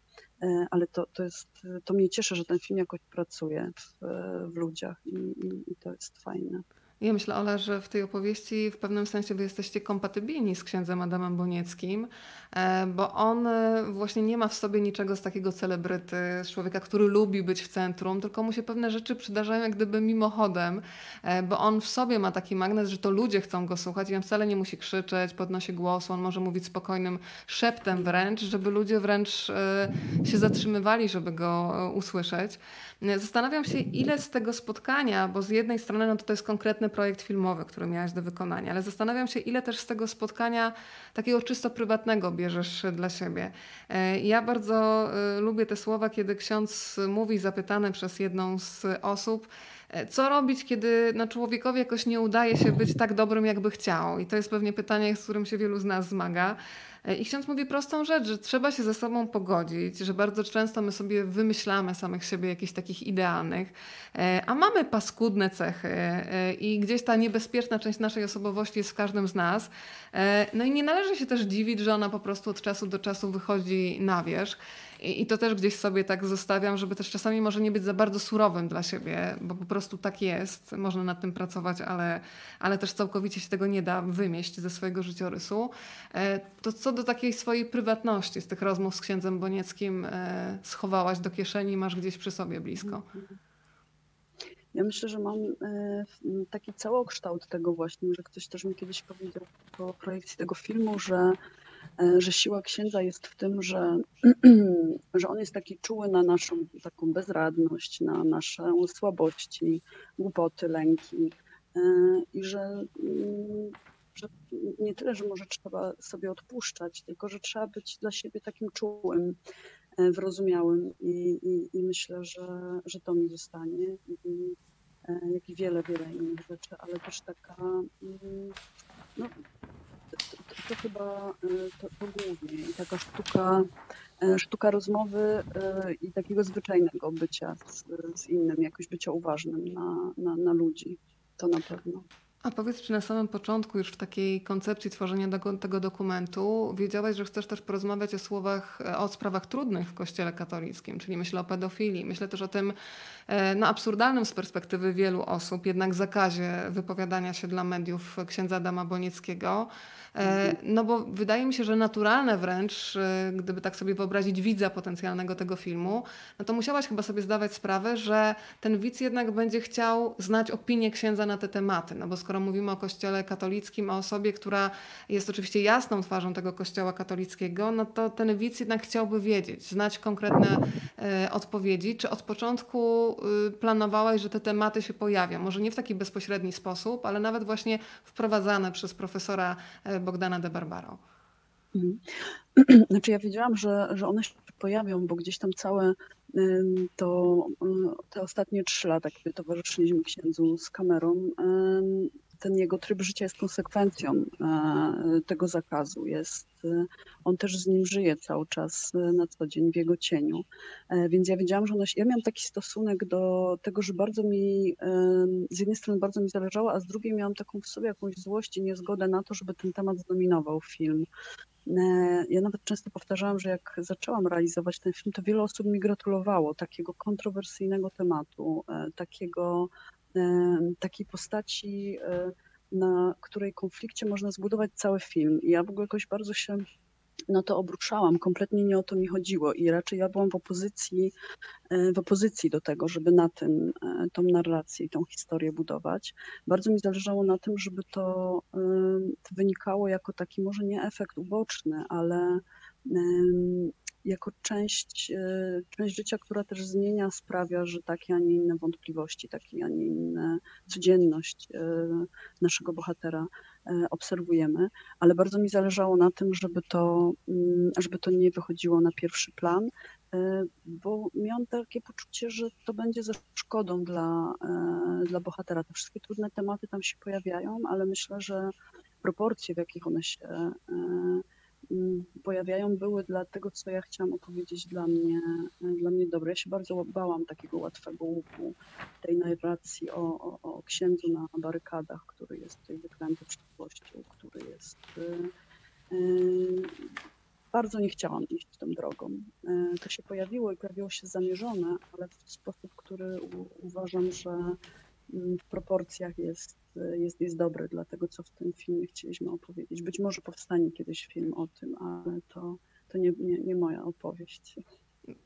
ale to, to, jest, to mnie cieszy, że ten film jakoś pracuje w, w ludziach i, i, i to jest fajne. Ja myślę, Ola, że w tej opowieści w pewnym sensie wy jesteście kompatybilni z księdzem Adamem Bonieckim, e, bo on e, właśnie nie ma w sobie niczego z takiego celebryty, z człowieka, który lubi być w centrum, tylko mu się pewne rzeczy przydarzają jak gdyby mimochodem, e, bo on w sobie ma taki magnes, że to ludzie chcą go słuchać i on wcale nie musi krzyczeć, podnosi głos, on może mówić spokojnym szeptem wręcz, żeby ludzie wręcz się zatrzymywali, żeby go usłyszeć. Zastanawiam się, ile z tego spotkania, bo z jednej strony no to, to jest projekt filmowy, który miałaś do wykonania, ale zastanawiam się, ile też z tego spotkania takiego czysto prywatnego bierzesz dla siebie. E, ja bardzo e, lubię te słowa, kiedy ksiądz mówi, zapytany przez jedną z osób, co robić, kiedy no, człowiekowi jakoś nie udaje się być tak dobrym, jakby chciał? I to jest pewnie pytanie, z którym się wielu z nas zmaga. E, I ksiądz mówi prostą rzecz, że trzeba się ze sobą pogodzić, że bardzo często my sobie wymyślamy samych siebie jakichś takich idealnych, e, a mamy paskudne cechy e, i gdzieś ta niebezpieczna część naszej osobowości jest w każdym z nas. No i nie należy się też dziwić, że ona po prostu od czasu do czasu wychodzi na wierzch. I, I, to też gdzieś sobie tak zostawiam, żeby też czasami może nie być za bardzo surowym dla siebie, bo po prostu tak jest. Można nad tym pracować, ale, ale też całkowicie się tego nie da wymieść ze swojego życiorysu. E, to co do takiej swojej prywatności z tych rozmów z księdzem Bonieckim e, schowałaś do kieszeni, masz gdzieś przy sobie blisko? Ja myślę, że mam e, taki całokształt tego właśnie, że ktoś też mi kiedyś powiedział po projekcji tego filmu, że że siła księdza jest w tym, że, że on jest taki czuły na naszą taką bezradność, na nasze słabości, głupoty, lęki e, i że, mm, że nie tyle, że może trzeba sobie odpuszczać, tylko że trzeba być dla siebie takim czułym, e, wyrozumiałym i, i, i myślę, że, że to mi zostanie. I, jak i wiele, wiele innych rzeczy, ale też taka mm, no, to chyba y, to, to głównie i taka sztuka, y, sztuka rozmowy y, i takiego zwyczajnego bycia z, z innym, jakoś bycia uważnym na, na, na ludzi. To na pewno. A powiedz, czy na samym początku, już w takiej koncepcji tworzenia tego, tego, dokumentu, wiedziałaś, że chcesz też porozmawiać o słowach, o sprawach trudnych w Kościele katolickim, czyli myślę o pedofilii, myślę też o tym no, absurdalnym z perspektywy wielu osób, jednak zakazie wypowiadania się dla mediów księdza Adama Bonieckiego. E, no bo wydaje mi się, że naturalne wręcz, e, gdyby tak sobie wyobrazić widza potencjalnego tego filmu, no to musiałaś chyba sobie zdawać sprawę, że ten widz jednak będzie chciał znać opinię księdza na te tematy. No bo skoro mówimy o kościele katolickim, o osobie, która jest oczywiście jasną twarzą tego kościoła katolickiego, no to ten widz jednak chciałby wiedzieć, znać konkretne odpowiedzi. Czy od początku planowałaś, że te tematy się pojawią? Może nie w taki bezpośredni sposób, ale nawet właśnie wprowadzane przez profesora Bogdana de Barbaro. Mhm. Znaczy ja wiedziałam, że, że one się pojawią, bo gdzieś tam całe to te ostatnie trzy lata, kiedy towarzyszyliśmy księdzu z kamerą, ten jego tryb życia jest konsekwencją e, tego zakazu. Jest, e, on też z nim żyje cały czas e, na co dzień w jego cieniu. Więc ja wiedziałam, że ona, ja miałam taki stosunek do tego, że bardzo mi, z jednej strony bardzo mi zależało, a z drugiej miałam taką w sobie jakąś złość i niezgodę na to, żeby ten temat zdominował film. Ja nawet często powtarzałam, że jak zaczęłam realizować ten film, to wiele osób mi gratulowało takiego kontrowersyjnego tematu, takiego takiej postaci, na której konflikcie można zbudować cały film. I ja w ogóle jakoś bardzo się na to obruszałam. Kompletnie nie o to mi chodziło i raczej ja byłam w opozycji, w opozycji do tego, żeby na tym tą narrację i tą historię budować. Bardzo mi zależało na tym, żeby to wynikało jako taki może nie efekt uboczny, ale jako część, e, część życia, która też zmienia, sprawia, że takie, a nie inne wątpliwości, takie, a nie inne codzienność e, naszego bohatera e, obserwujemy, ale bardzo mi zależało na tym, żeby to, mm, żeby to nie wychodziło na pierwszy plan, bo miałam takie poczucie, że to będzie ze szkodą dla, dla bohatera. Te wszystkie trudne tematy tam się pojawiają, ale myślę, że proporcje, w jakich one się pojawiają, były dla tego, co ja chciałam opowiedzieć dla mnie, dla mnie dobre. Ja się bardzo bałam takiego łatwego łupu, tej narracji o, o, o księdzu na barykadach, który jest tutaj wyklęty przyszłością, który jest... Yy, bardzo nie chciałam iść tą drogą. To się pojawiło i pojawiło się zamierzone, ale w sposób, który u, uważam, że mm, w proporcjach jest, jest, jest dobry dla tego, co w tym filmie chcieliśmy opowiedzieć. Być może powstanie kiedyś film o tym, ale to, to nie, nie, nie moja opowieść.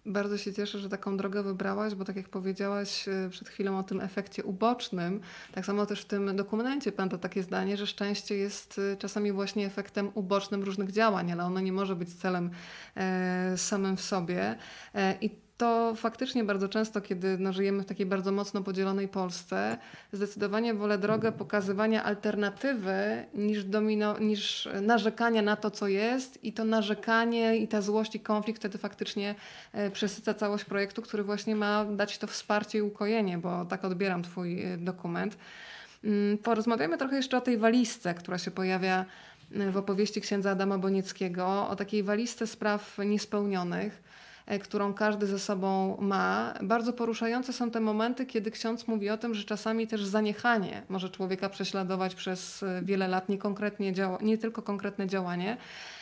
Bardzo się cieszę, że taką drogę wybrałaś, bo tak jak powiedziałaś y, przed chwilą o tym efekcie ubocznym, tak samo też w tym dokumencie pamięta takie zdanie, że szczęście jest y, czasami właśnie efektem ubocznym różnych działań, ale ono nie może być celem e, samym w sobie. E, I to faktycznie bardzo często, kiedy no, żyjemy w takiej bardzo mocno podzielonej Polsce, zdecydowanie wolę drogę pokazywania alternatywy niż, domino, niż narzekania na to, co jest i to narzekanie i ta złość i konflikt wtedy faktycznie e, przesyca całość projektu, który właśnie ma dać to wsparcie i ukojenie, bo tak odbieram Twój e, dokument. Mm, porozmawiamy trochę jeszcze o tej walizce, która się pojawia e, w opowieści księdza Adama Bonieckiego, o takiej walizce spraw niespełnionych którą każdy ze sobą ma. Bardzo poruszające są te momenty, kiedy ksiądz mówi o tym, że czasami też zaniechanie może człowieka prześladować przez e, wiele lat, nie, konkretnie działa, nie tylko konkretne działanie.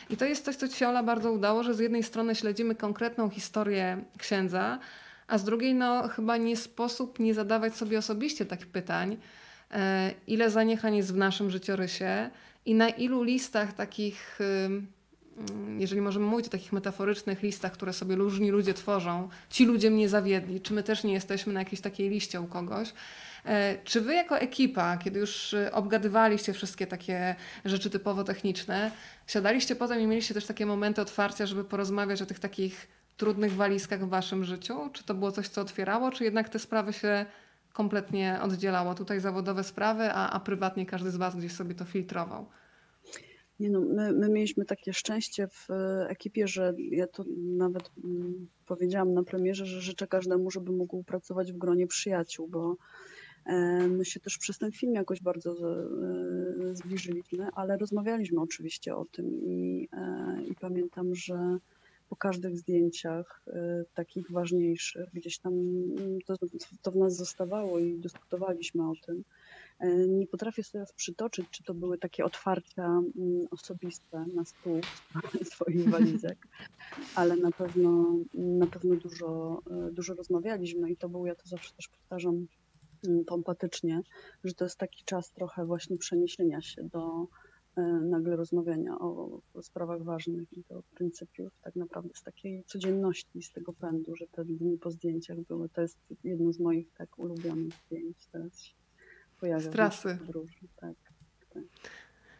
I to jest coś, co ci Ola bardzo udało, że z jednej strony śledzimy konkretną historię księdza, a z drugiej no chyba nie sposób nie zadawać sobie osobiście takich pytań, e, ile zaniechań jest w naszym życiorysie i na ilu listach takich jeżeli możemy mówić o takich metaforycznych listach, które sobie różni ludzie tworzą, ci ludzie mnie zawiedli, czy my też nie jesteśmy na jakiejś takiej liście u kogoś. E, czy wy jako ekipa, kiedy już e, obgadywaliście wszystkie takie rzeczy typowo techniczne, siadaliście potem i mieliście też takie momenty otwarcia, żeby porozmawiać o tych takich trudnych walizkach w waszym życiu? Czy to było coś, co otwierało, czy jednak te sprawy się kompletnie oddzielało? Tutaj zawodowe sprawy, a, a prywatnie każdy z was gdzieś sobie to filtrował. Nie no, my, my mieliśmy takie szczęście w e, ekipie, że ja to nawet mm, powiedziałam na premierze, że życzę każdemu, żeby mógł pracować w gronie przyjaciół, bo e, my się też przez ten film jakoś bardzo e, zbliżyliśmy, ale rozmawialiśmy oczywiście o tym i, i pamiętam, że po każdych zdjęciach takich ważniejszych, gdzieś tam mm, to, to w nas zostawało i dyskutowaliśmy o tym nie potrafię sobie przytoczyć, czy to były takie otwarcia mm, osobiste na stół swoich walizek, ale na pewno, na pewno dużo, e, dużo rozmawialiśmy i to był, ja to zawsze też powtarzam mm, pompatycznie, że to jest taki czas trochę właśnie przeniesienia się do e, nagle rozmawiania o, o sprawach ważnych i do pryncypiów, tak naprawdę z takiej codzienności, z tego pędu, że te dni po zdjęciach były, to jest jedno z moich tak ulubionych zdjęć teraz pojawia. Z trasy. tak, tak.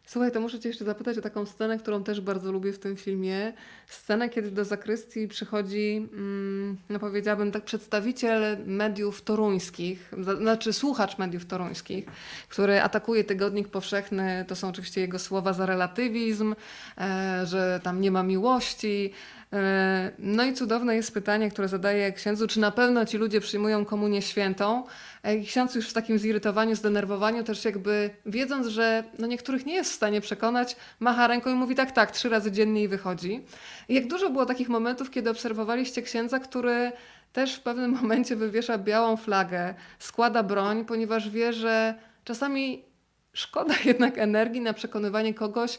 Słuchaj, to muszę Cię jeszcze zapytać o taką scenę, którą też bardzo lubię w tym filmie. Scenę, kiedy do zakrystii przychodzi, mm, no powiedziałabym tak, przedstawiciel mediów toruńskich, znaczy słuchacz mediów toruńskich, który atakuje Tygodnik Powszechny. To są oczywiście jego słowa za relatywizm, e, że tam nie ma miłości. E, no i cudowne jest pytanie, które zadaje księdzu, czy na pewno ci ludzie przyjmują komunię świętą? E, ksiądz już w takim zirytowaniu, zdenerwowaniu, też jakby wiedząc, że no niektórych nie jest w stanie przekonać, macha ręką i mówi tak, tak, trzy razy dziennie i wychodzi. I jak dużo było takich momentów, kiedy obserwowaliście księdza, który też w pewnym momencie wywiesza białą flagę, składa broń, ponieważ wie, że czasami szkoda jednak energii na przekonywanie kogoś, e,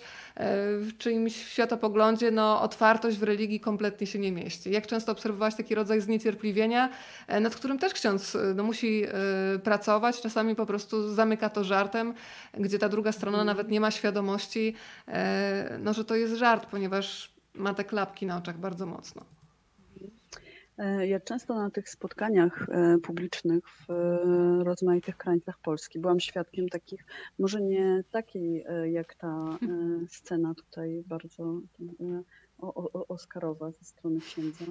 w czyimś światopoglądzie no, otwartość w religii kompletnie się nie mieści. Jak często obserwowałaś taki rodzaj zniecierpliwienia, e, nad którym też ksiądz e, no, musi pracować, czasami po prostu zamyka to żartem, gdzie ta druga strona mm. nawet nie ma świadomości, no, że to jest żart, ponieważ ma te klapki na oczach bardzo mocno. E, ja często na tych spotkaniach e, publicznych w e, rozmaitych krańcach Polski byłam świadkiem takich, może nie takiej jak ta scena tutaj bardzo oskarowa ze strony księdza,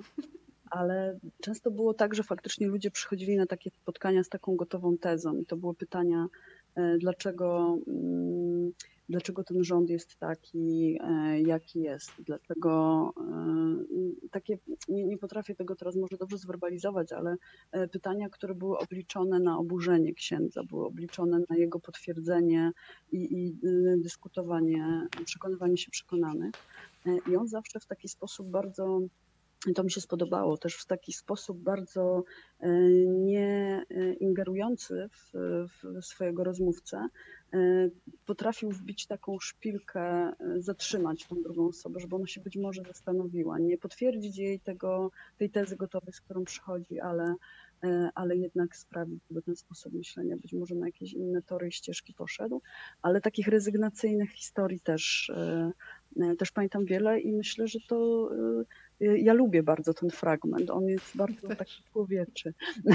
ale często było tak, że faktycznie ludzie przychodzili na takie spotkania z taką gotową tezą i to były pytania, dlaczego mm, dlaczego ten rząd jest taki, e, jaki jest, dlaczego e, takie, nie, nie potrafię tego teraz może dobrze zwerbalizować, ale e, pytania, które były obliczone na oburzenie księdza, były obliczone na jego potwierdzenie i, i dyskutowanie, przekonywanie się przekonanych. I on zawsze w taki sposób bardzo to mi się spodobało też w taki sposób bardzo nie ingerujący w, w swojego rozmówcę, E, potrafił wbić taką szpilkę, e, zatrzymać tą drugą osobę, żeby ona się być może zastanowiła, nie potwierdzić jej tego, tej tezy gotowej, z którą przychodzi, ale ale jednak sprawić, by ten sposób myślenia być może na jakieś inne tory i ścieżki poszedł, ale takich rezygnacyjnych historii też, też pamiętam wiele i myślę, że to ja lubię bardzo ten fragment. On jest bardzo taki człowieczy.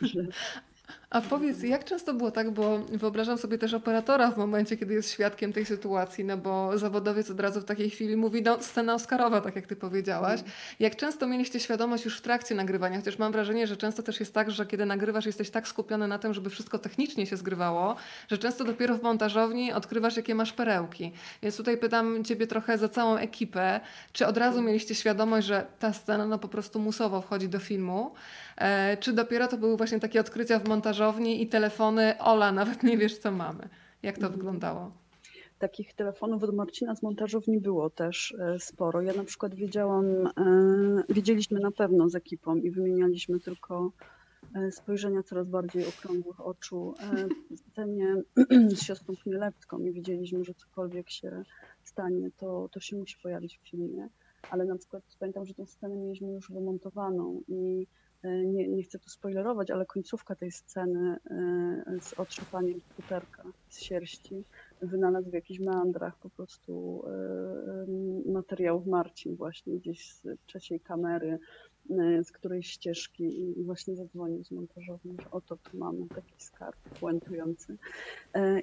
A powiedz, jak często było tak, bo wyobrażam sobie też operatora w momencie, kiedy jest świadkiem tej sytuacji, no bo zawodowiec od razu w takiej chwili mówi, no scena Oscarowa, tak jak ty powiedziałaś. Mm. Jak często mieliście świadomość już w trakcie nagrywania? Chociaż mam wrażenie, że często też jest tak, że kiedy nagrywasz, jesteś tak skupiony na tym, żeby wszystko technicznie się zgrywało, że często dopiero w montażowni odkrywasz, jakie masz perełki. Więc tutaj pytam ciebie trochę za całą ekipę, czy od razu mieliście świadomość, że ta scena no po prostu musowo wchodzi do filmu, e, czy dopiero to były właśnie takie odkrycia w montażowni i telefony Ola, nawet nie wiesz co mamy. Jak to wyglądało? Takich telefonów od Marcina z montażowni było też e, sporo. Ja na przykład wiedziałam, e, wiedzieliśmy na pewno z ekipą i wymienialiśmy tylko e, spojrzenia coraz bardziej okrągłych oczu w scenie z siostrą Chmielewską i widzieliśmy, że cokolwiek się stanie, to, to się musi pojawić w filmie. Ale na przykład pamiętam, że tę scenę mieliśmy już wymontowaną i nie, nie chcę tu spoilerować, ale końcówka tej sceny e, z otrzepaniem skuterka z sierści wynalazł w jakichś meandrach po prostu e, materiałów Marcin właśnie gdzieś z trzeciej kamery, z którejś ścieżki i właśnie zadzwonił z montażownią, że oto tu mamy taki skarb puentujący.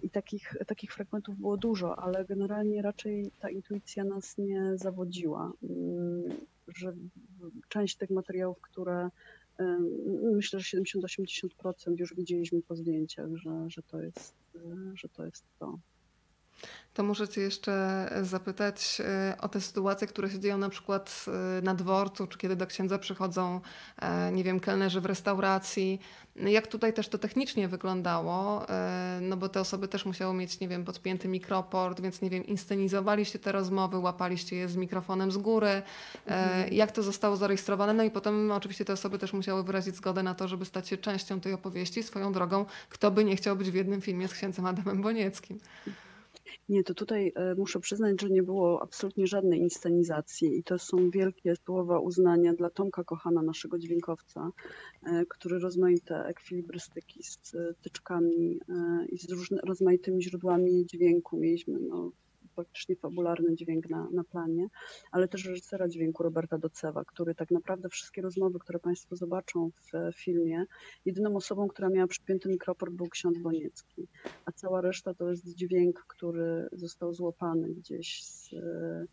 I takich, takich fragmentów było dużo, ale generalnie raczej ta intuicja nas nie zawodziła, mm, że część tych materiałów, które Myślę, że 70-80% już widzieliśmy po zdjęciach, że, że, to jest, że to jest to. To muszę Cię jeszcze zapytać e, o te sytuacje, które się dzieją na przykład e, na dworcu, czy kiedy do księdza przychodzą, e, nie wiem, kelnerzy w restauracji. Jak tutaj też to technicznie wyglądało? No bo te osoby też musiały mieć, nie wiem, podpięty mikroport, więc nie wiem, inscenizowaliście te rozmowy, łapaliście je z mikrofonem z góry. Mhm. Jak to zostało zarejestrowane? No i potem oczywiście te osoby też musiały wyrazić zgodę na to, żeby stać się częścią tej opowieści. Swoją drogą, kto by nie chciał być w jednym filmie z księdzem Adamem Bonieckim? Nie, to tutaj e, muszę przyznać, że nie było absolutnie żadnej inscenizacji i to są wielkie słowa uznania dla Tomka Kochana, naszego dźwiękowca, e, który rozmaite ekwilibrystyki z e, tyczkami i z różny, rozmaitymi źródłami dźwięku mieliśmy. No, faktycznie fabularny dźwięk na, na planie, ale też reżysera dźwięku Roberta Docewa, który tak naprawdę wszystkie rozmowy, które Państwo zobaczą w filmie, jedyną osobą, która miała przypięty mikroport był ksiądz Boniecki, a cała reszta to jest dźwięk, który został złapany gdzieś z e,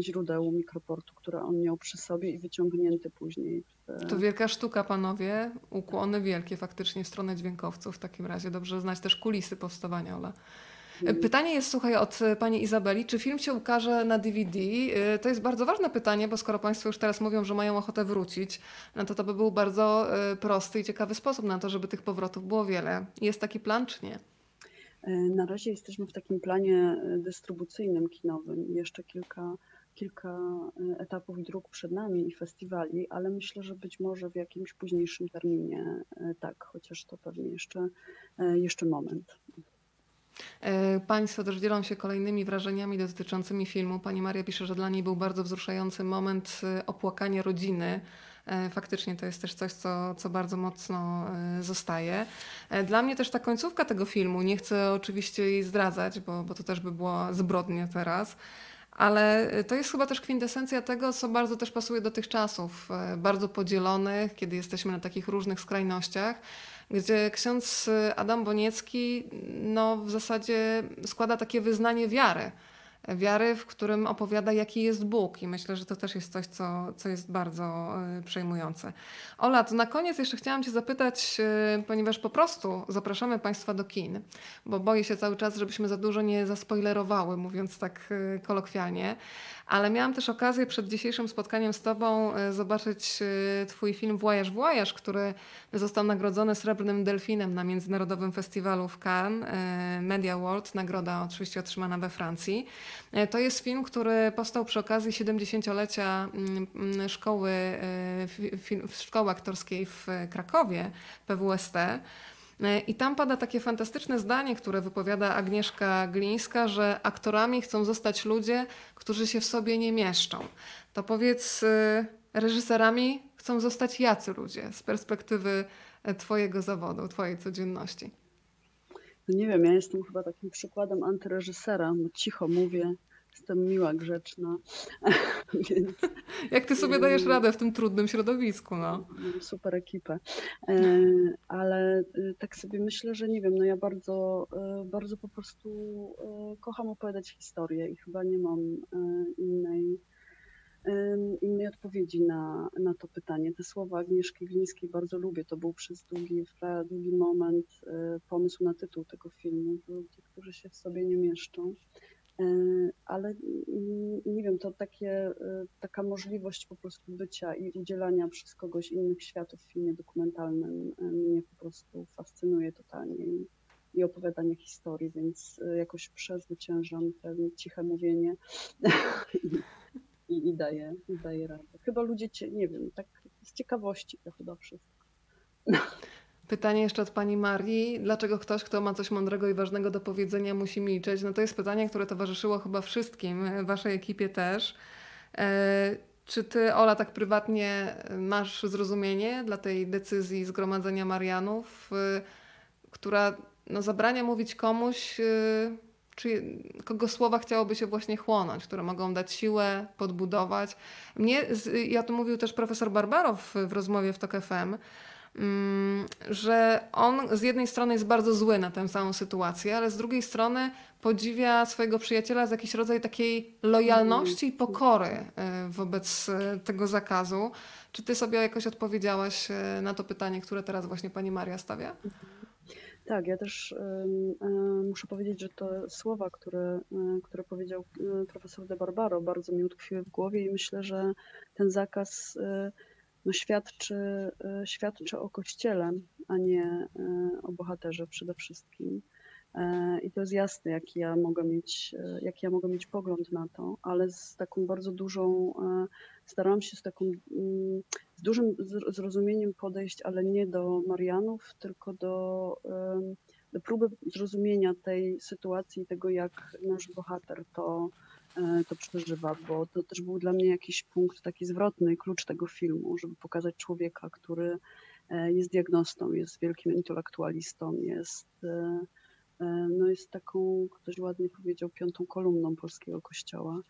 źródeł mikroportu, które on miał przy sobie i wyciągnięty później. To wielka sztuka, panowie. Ukłony wielkie faktycznie w stronę dźwiękowców w takim razie. Dobrze znać też kulisy powstawania, ale Pytanie jest, słuchaj, od pani Izabeli, czy film się ukaże na DVD? Y, to jest bardzo ważne pytanie, bo skoro państwo już teraz mówią, że mają ochotę wrócić, no to to by był bardzo y, prosty i ciekawy sposób na to, żeby tych powrotów było wiele. Jest taki plan, czy nie? Y, na razie jesteśmy w takim planie dystrybucyjnym, kinowym. Jeszcze kilka, kilka etapów dróg przed nami i festiwali, ale myślę, że być może w jakimś późniejszym terminie tak, chociaż to pewnie jeszcze, jeszcze moment. E, państwo też dzielą się kolejnymi wrażeniami dotyczącymi filmu. Pani Maria pisze, że dla niej był bardzo wzruszający moment e, opłakania rodziny. E, faktycznie to jest też coś, co, co bardzo mocno zostaje. Dla mnie też ta końcówka tego filmu, nie chcę oczywiście jej zdradzać, bo, bo to też by było zbrodnie teraz, ale to jest chyba też kwintesencja tego, co bardzo też pasuje do tych czasów, bardzo podzielonych, kiedy jesteśmy na takich różnych skrajnościach gdzie ksiądz Adam Boniecki no, w zasadzie składa takie wyznanie wiary wiary, w którym opowiada, jaki jest Bóg. I myślę, że to też jest coś, co, co jest bardzo y, przejmujące. Ola, to na koniec jeszcze chciałam Cię zapytać, y, ponieważ po prostu zapraszamy Państwa do kin, bo boję się cały czas, żebyśmy za dużo nie zaspoilerowały, mówiąc tak y, kolokwialnie. Ale miałam też okazję przed dzisiejszym spotkaniem z Tobą zobaczyć Twój film Włajaż, Włajaż, który został nagrodzony Srebrnym Delfinem na Międzynarodowym Festiwalu w Cannes, Media World, nagroda oczywiście otrzymana we Francji. E, to jest film, który powstał przy okazji 70-lecia mm, mm, szkoły, e, szkoły aktorskiej w Krakowie, PWST. E, I tam pada takie fantastyczne zdanie, które wypowiada Agnieszka Glińska, że aktorami chcą zostać ludzie, którzy się w sobie nie mieszczą. To powiedz, reżyserami chcą zostać jacy ludzie z perspektywy e, Twojego zawodu, Twojej codzienności? No nie wiem, ja jestem chyba takim przykładem antyreżysera, cicho mówię, jestem miła, grzeczna. Więc... Jak ty sobie dajesz radę w tym trudnym środowisku? No? Mam super ekipę. E, ale y, tak sobie myślę, że nie wiem, no ja bardzo, e, bardzo po prostu e, kocham opowiadać historię i chyba nie mam innej innej odpowiedzi na, na to pytanie. Te słowa Agnieszki Glińskiej bardzo lubię. To był przez długi, długi moment pomysł na tytuł tego filmu. Ludzie, którzy się w sobie nie mieszczą. E, ale nie wiem, to takie, e, taka możliwość po prostu bycia i udzielania przez kogoś innych światów w filmie dokumentalnym e, mnie po prostu fascynuje totalnie i, i opowiadanie historii, więc jakoś przezwyciężam to ciche mówienie i, i, daję, i daję radę. Chyba ludzie, nie wiem, tak z ciekawości to chyba wszystko. Pytanie jeszcze od pani Marii. Dlaczego ktoś, kto ma coś mądrego i ważnego do powiedzenia, musi milczeć? No to jest pytanie, które towarzyszyło chyba wszystkim, e, waszej ekipie też. E, czy ty, Ola, tak prywatnie masz zrozumienie dla tej decyzji zgromadzenia Marianów, e, która no, zabrania mówić komuś, czy kogo słowa chciałoby się właśnie chłonąć, które mogą dać siłę, podbudować. Mnie, ja to mówił też profesor Barbarow w rozmowie w TOK FM, że on z jednej strony jest bardzo zły na tę samą sytuację, ale z drugiej strony podziwia swojego przyjaciela za jakiś rodzaj takiej lojalności i pokory y, wobec y, tego zakazu. Czy ty sobie jakoś odpowiedziałaś y, na to pytanie, które teraz właśnie pani Maria stawia? Tak, ja też muszę powiedzieć, że te słowa, które, które powiedział profesor De Barbaro, bardzo mi utkwiły w głowie i myślę, że ten zakaz no świadczy, e, świadczy o Kościele, a nie e, o bohaterze przede wszystkim. E, I to jest jasne, jaki ja mogę mieć, jaki ja mogę mieć pogląd na to, ale z taką bardzo dużą, starałam się z taką, mm, z dużym zrozumieniem podejść, ale nie do Marianów, tylko do, do próby zrozumienia tej sytuacji, tego jak nasz bohater to to przeżywa, bo to też był dla mnie jakiś punkt taki zwrotny, klucz tego filmu, żeby pokazać człowieka, który e, jest diagnostą, jest wielkim intelektualistą, jest, e, no jest taką, ktoś ładnie powiedział, piątą kolumną polskiego kościoła,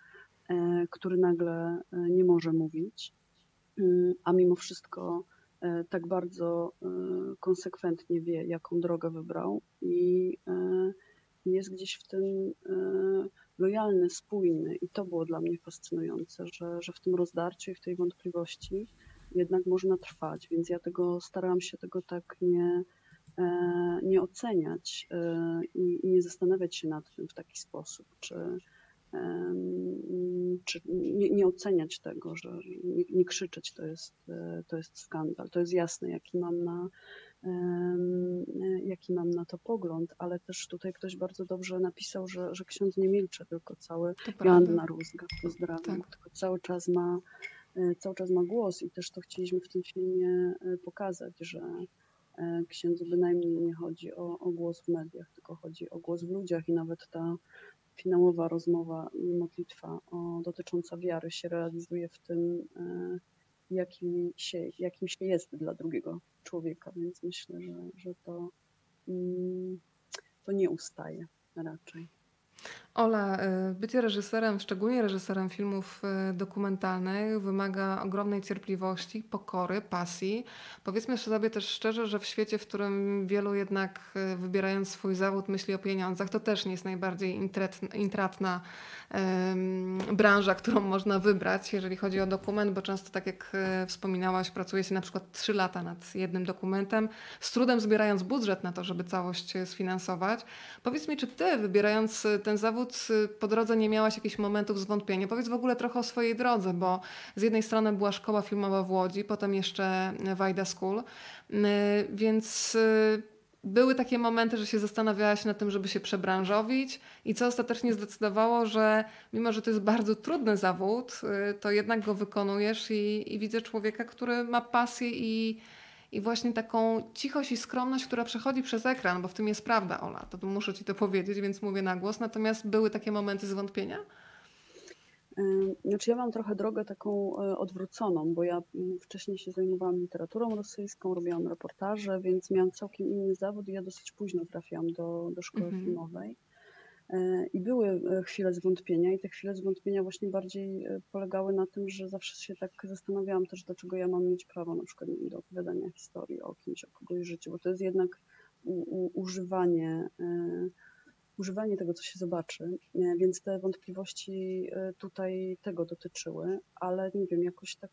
który nagle nie może mówić, mm, a mimo wszystko tak bardzo konsekwentnie wie, jaką drogę wybrał i jest gdzieś w tym lojalny, spójny i to było dla mnie fascynujące, że, że w tym rozdarciu i w tej wątpliwości jednak można trwać, więc ja tego starałam się tego tak nie, e, nie oceniać e, i, i nie zastanawiać się nad tym w taki sposób, czy, czy nie, nie, oceniać tego, że nie, nie, krzyczeć to jest, e, to jest skandal. To jest jasne, jaki mam na, jaki mam na to pogląd, ale też tutaj ktoś bardzo dobrze napisał, że, że ksiądz nie milczy, tylko cały, Joanna Rózga, pozdrawiam, tak. tylko cały czas ma e, cały czas ma głos i też to chcieliśmy w tym filmie e, pokazać, że księdzu bynajmniej nie chodzi o, o głos w mediach, tylko chodzi o głos w ludziach i nawet ta finałowa rozmowa i modlitwa o, dotycząca wiary się realizuje w tym, e, jakim się, jakim się jest dla drugiego człowieka, więc myślę, że, że to, mm, to nie ustaje raczej. Ola, y, bycie reżyserem, szczególnie reżyserem filmów y, dokumentalnych, wymaga ogromnej cierpliwości, pokory, pasji. Powiedzmy sobie też szczerze, że w świecie, w którym wielu jednak y, wybierając swój zawód myśli o pieniądzach, to też nie jest najbardziej intratna branża, którą można wybrać, jeżeli chodzi o dokument, bo często, tak jak wspominałaś, pracuje się na przykład 3 lata nad jednym dokumentem, z trudem zbierając budżet na to, żeby całość sfinansować. Powiedz mi, czy ty, wybierając ten zawód, Y, po drodze nie miałaś jakichś momentów zwątpienia? Powiedz w ogóle trochę o swojej drodze, bo z jednej strony była szkoła filmowa w Łodzi, potem jeszcze Wajda School, y, więc y, były takie momenty, że się zastanawiałaś nad tym, żeby się przebranżowić i co ostatecznie zdecydowało, że mimo, że to jest bardzo trudny zawód, to jednak go wykonujesz i, i widzę człowieka, który ma pasję i i właśnie taką cichość i skromność, która przechodzi przez ekran, bo w tym jest prawda, Ola, to muszę Ci to powiedzieć, więc mówię na głos. Natomiast były takie momenty zwątpienia? Znaczy ja mam trochę drogę taką e, odwróconą, bo ja mm, wcześniej się zajmowałam literaturą rosyjską, robiłam reportaże, więc miałam całkiem inny zawód i ja dosyć późno trafiłam do, do szkoły Mhm. filmowej. E, I były e, chwile zwątpienia, i te chwile zwątpienia właśnie bardziej e, polegały na tym, że zawsze się tak zastanawiałam też, dlaczego ja mam mieć prawo na przykład do opowiadania historii o kimś, o kogoś życiu, bo to jest jednak używanie, używanie tego, co się zobaczy, więc te wątpliwości tutaj tego dotyczyły, ale nie wiem, jakoś tak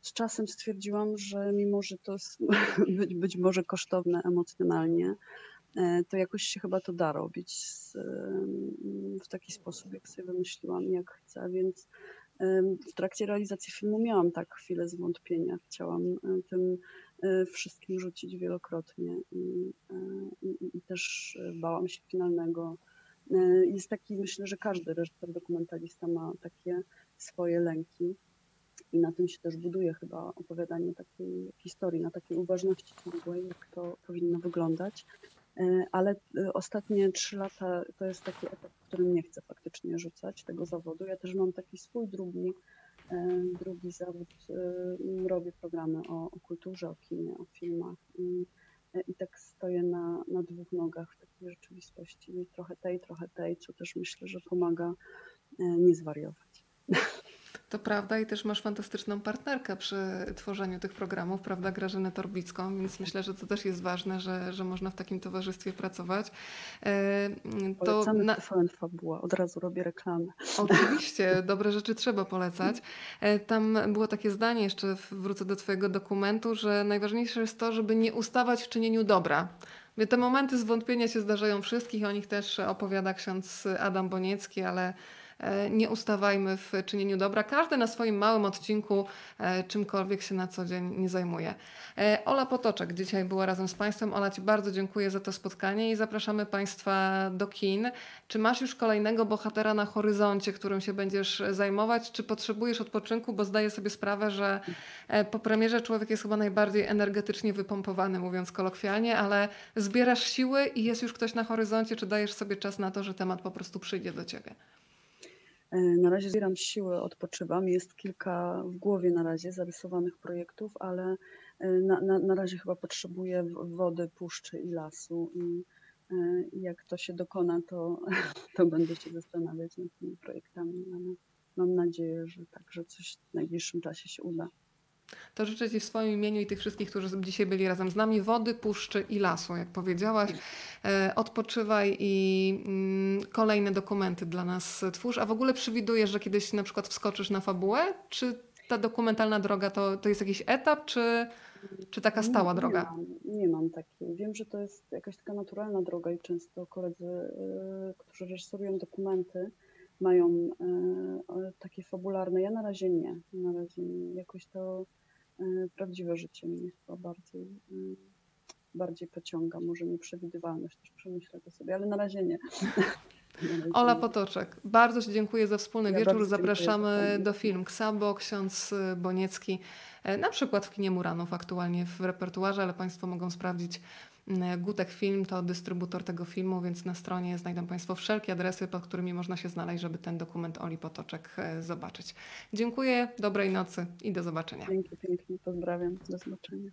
z czasem stwierdziłam, że mimo, że to jest być, być może kosztowne emocjonalnie, to jakoś się chyba to da robić z, w taki sposób, jak sobie wymyśliłam, jak chcę, więc w trakcie realizacji filmu miałam tak chwilę zwątpienia. Chciałam e, tym e, wszystkim rzucić wielokrotnie i, e, i, i też e, bałam się finalnego. E, Jest taki, myślę, że każdy reżyser dokumentalista ma takie swoje lęki. I na tym się też buduje chyba opowiadanie takiej historii, na takiej uważności ciągłej, jak to powinno wyglądać. E, Ale e, ostatnie trzy lata to jest taki etap, w którym nie chcę faktycznie rzucać tego zawodu. Ja też mam taki swój drugi, e, drugi zawód. Robię programy o, o kulturze, o kinie, o filmach i, i tak stoję na, na dwóch nogach w takiej rzeczywistości. Trochę tej, trochę tej, co też myślę, że pomaga nie zwariować. To prawda i też masz fantastyczną partnerkę przy tworzeniu tych programów, prawda, Grażynę Torbicką, więc myślę, że to też jest ważne, że, że można w takim towarzystwie pracować. E, To Polecamy na, Fabuła, od razu robię reklamę. Oczywiście, dobre rzeczy trzeba polecać. E, Tam było takie zdanie, jeszcze wrócę do Twojego dokumentu, że najważniejsze jest to, żeby nie ustawać w czynieniu dobra. Te momenty zwątpienia się zdarzają wszystkich, o nich też opowiada ksiądz Adam Boniecki, ale nie ustawajmy w czynieniu dobra. Każdy na swoim małym odcinku e, czymkolwiek się na co dzień nie zajmuje. E, Ola Potoczek dzisiaj była razem z Państwem. Ola, Ci bardzo dziękuję za to spotkanie i zapraszamy Państwa do kin. Czy masz już kolejnego bohatera na horyzoncie, którym się będziesz zajmować? Czy potrzebujesz odpoczynku? Bo zdaję sobie sprawę, że e, po premierze człowiek jest chyba najbardziej energetycznie wypompowany, mówiąc kolokwialnie, ale zbierasz siły i jest już ktoś na horyzoncie, czy dajesz sobie czas na to, że temat po prostu przyjdzie do ciebie? E, Na razie zbieram siły, odpoczywam. Jest kilka w głowie na razie zarysowanych projektów, ale e, na, na, na razie chyba potrzebuję wody, puszczy i lasu. I, e, i jak to się dokona, to, to będę się zastanawiać nad tymi projektami, ale mam nadzieję, że tak, że coś w najbliższym czasie się uda. To życzę Ci w swoim imieniu i tych wszystkich, którzy dzisiaj byli razem z nami, wody, puszczy i lasu, jak powiedziałaś. E, odpoczywaj i mm, kolejne dokumenty dla nas twórz. A w ogóle przewidujesz, że kiedyś na przykład wskoczysz na fabułę? Czy ta dokumentalna droga to, to jest jakiś etap, czy, czy taka stała Nie, droga? Nie mam, nie mam takiej. Wiem, że to jest jakaś taka naturalna droga i często koledzy, y, którzy reżyserują dokumenty, mają y, takie fabularne. Ja na razie nie. Na razie nie. Jakoś to prawdziwe życie mnie chyba bardziej, y, bardziej pociąga. Może nieprzewidywalność, też przemyślę to sobie, ale na razie nie. Ola. Potoczek, bardzo Ci dziękuję za wspólny Ja wieczór. Zapraszamy do film Ksabo, ksiądz y, Boniecki, e, na przykład w kinie Muranów aktualnie w repertuarze, ale Państwo mogą sprawdzić Gutek Film, to dystrybutor tego filmu, więc na stronie znajdą Państwo wszelkie adresy, pod którymi można się znaleźć, żeby ten dokument Oli Potoczek e, zobaczyć. Dziękuję, dobrej nocy i do zobaczenia. Dzięki pięknie, pozdrawiam. Do zobaczenia.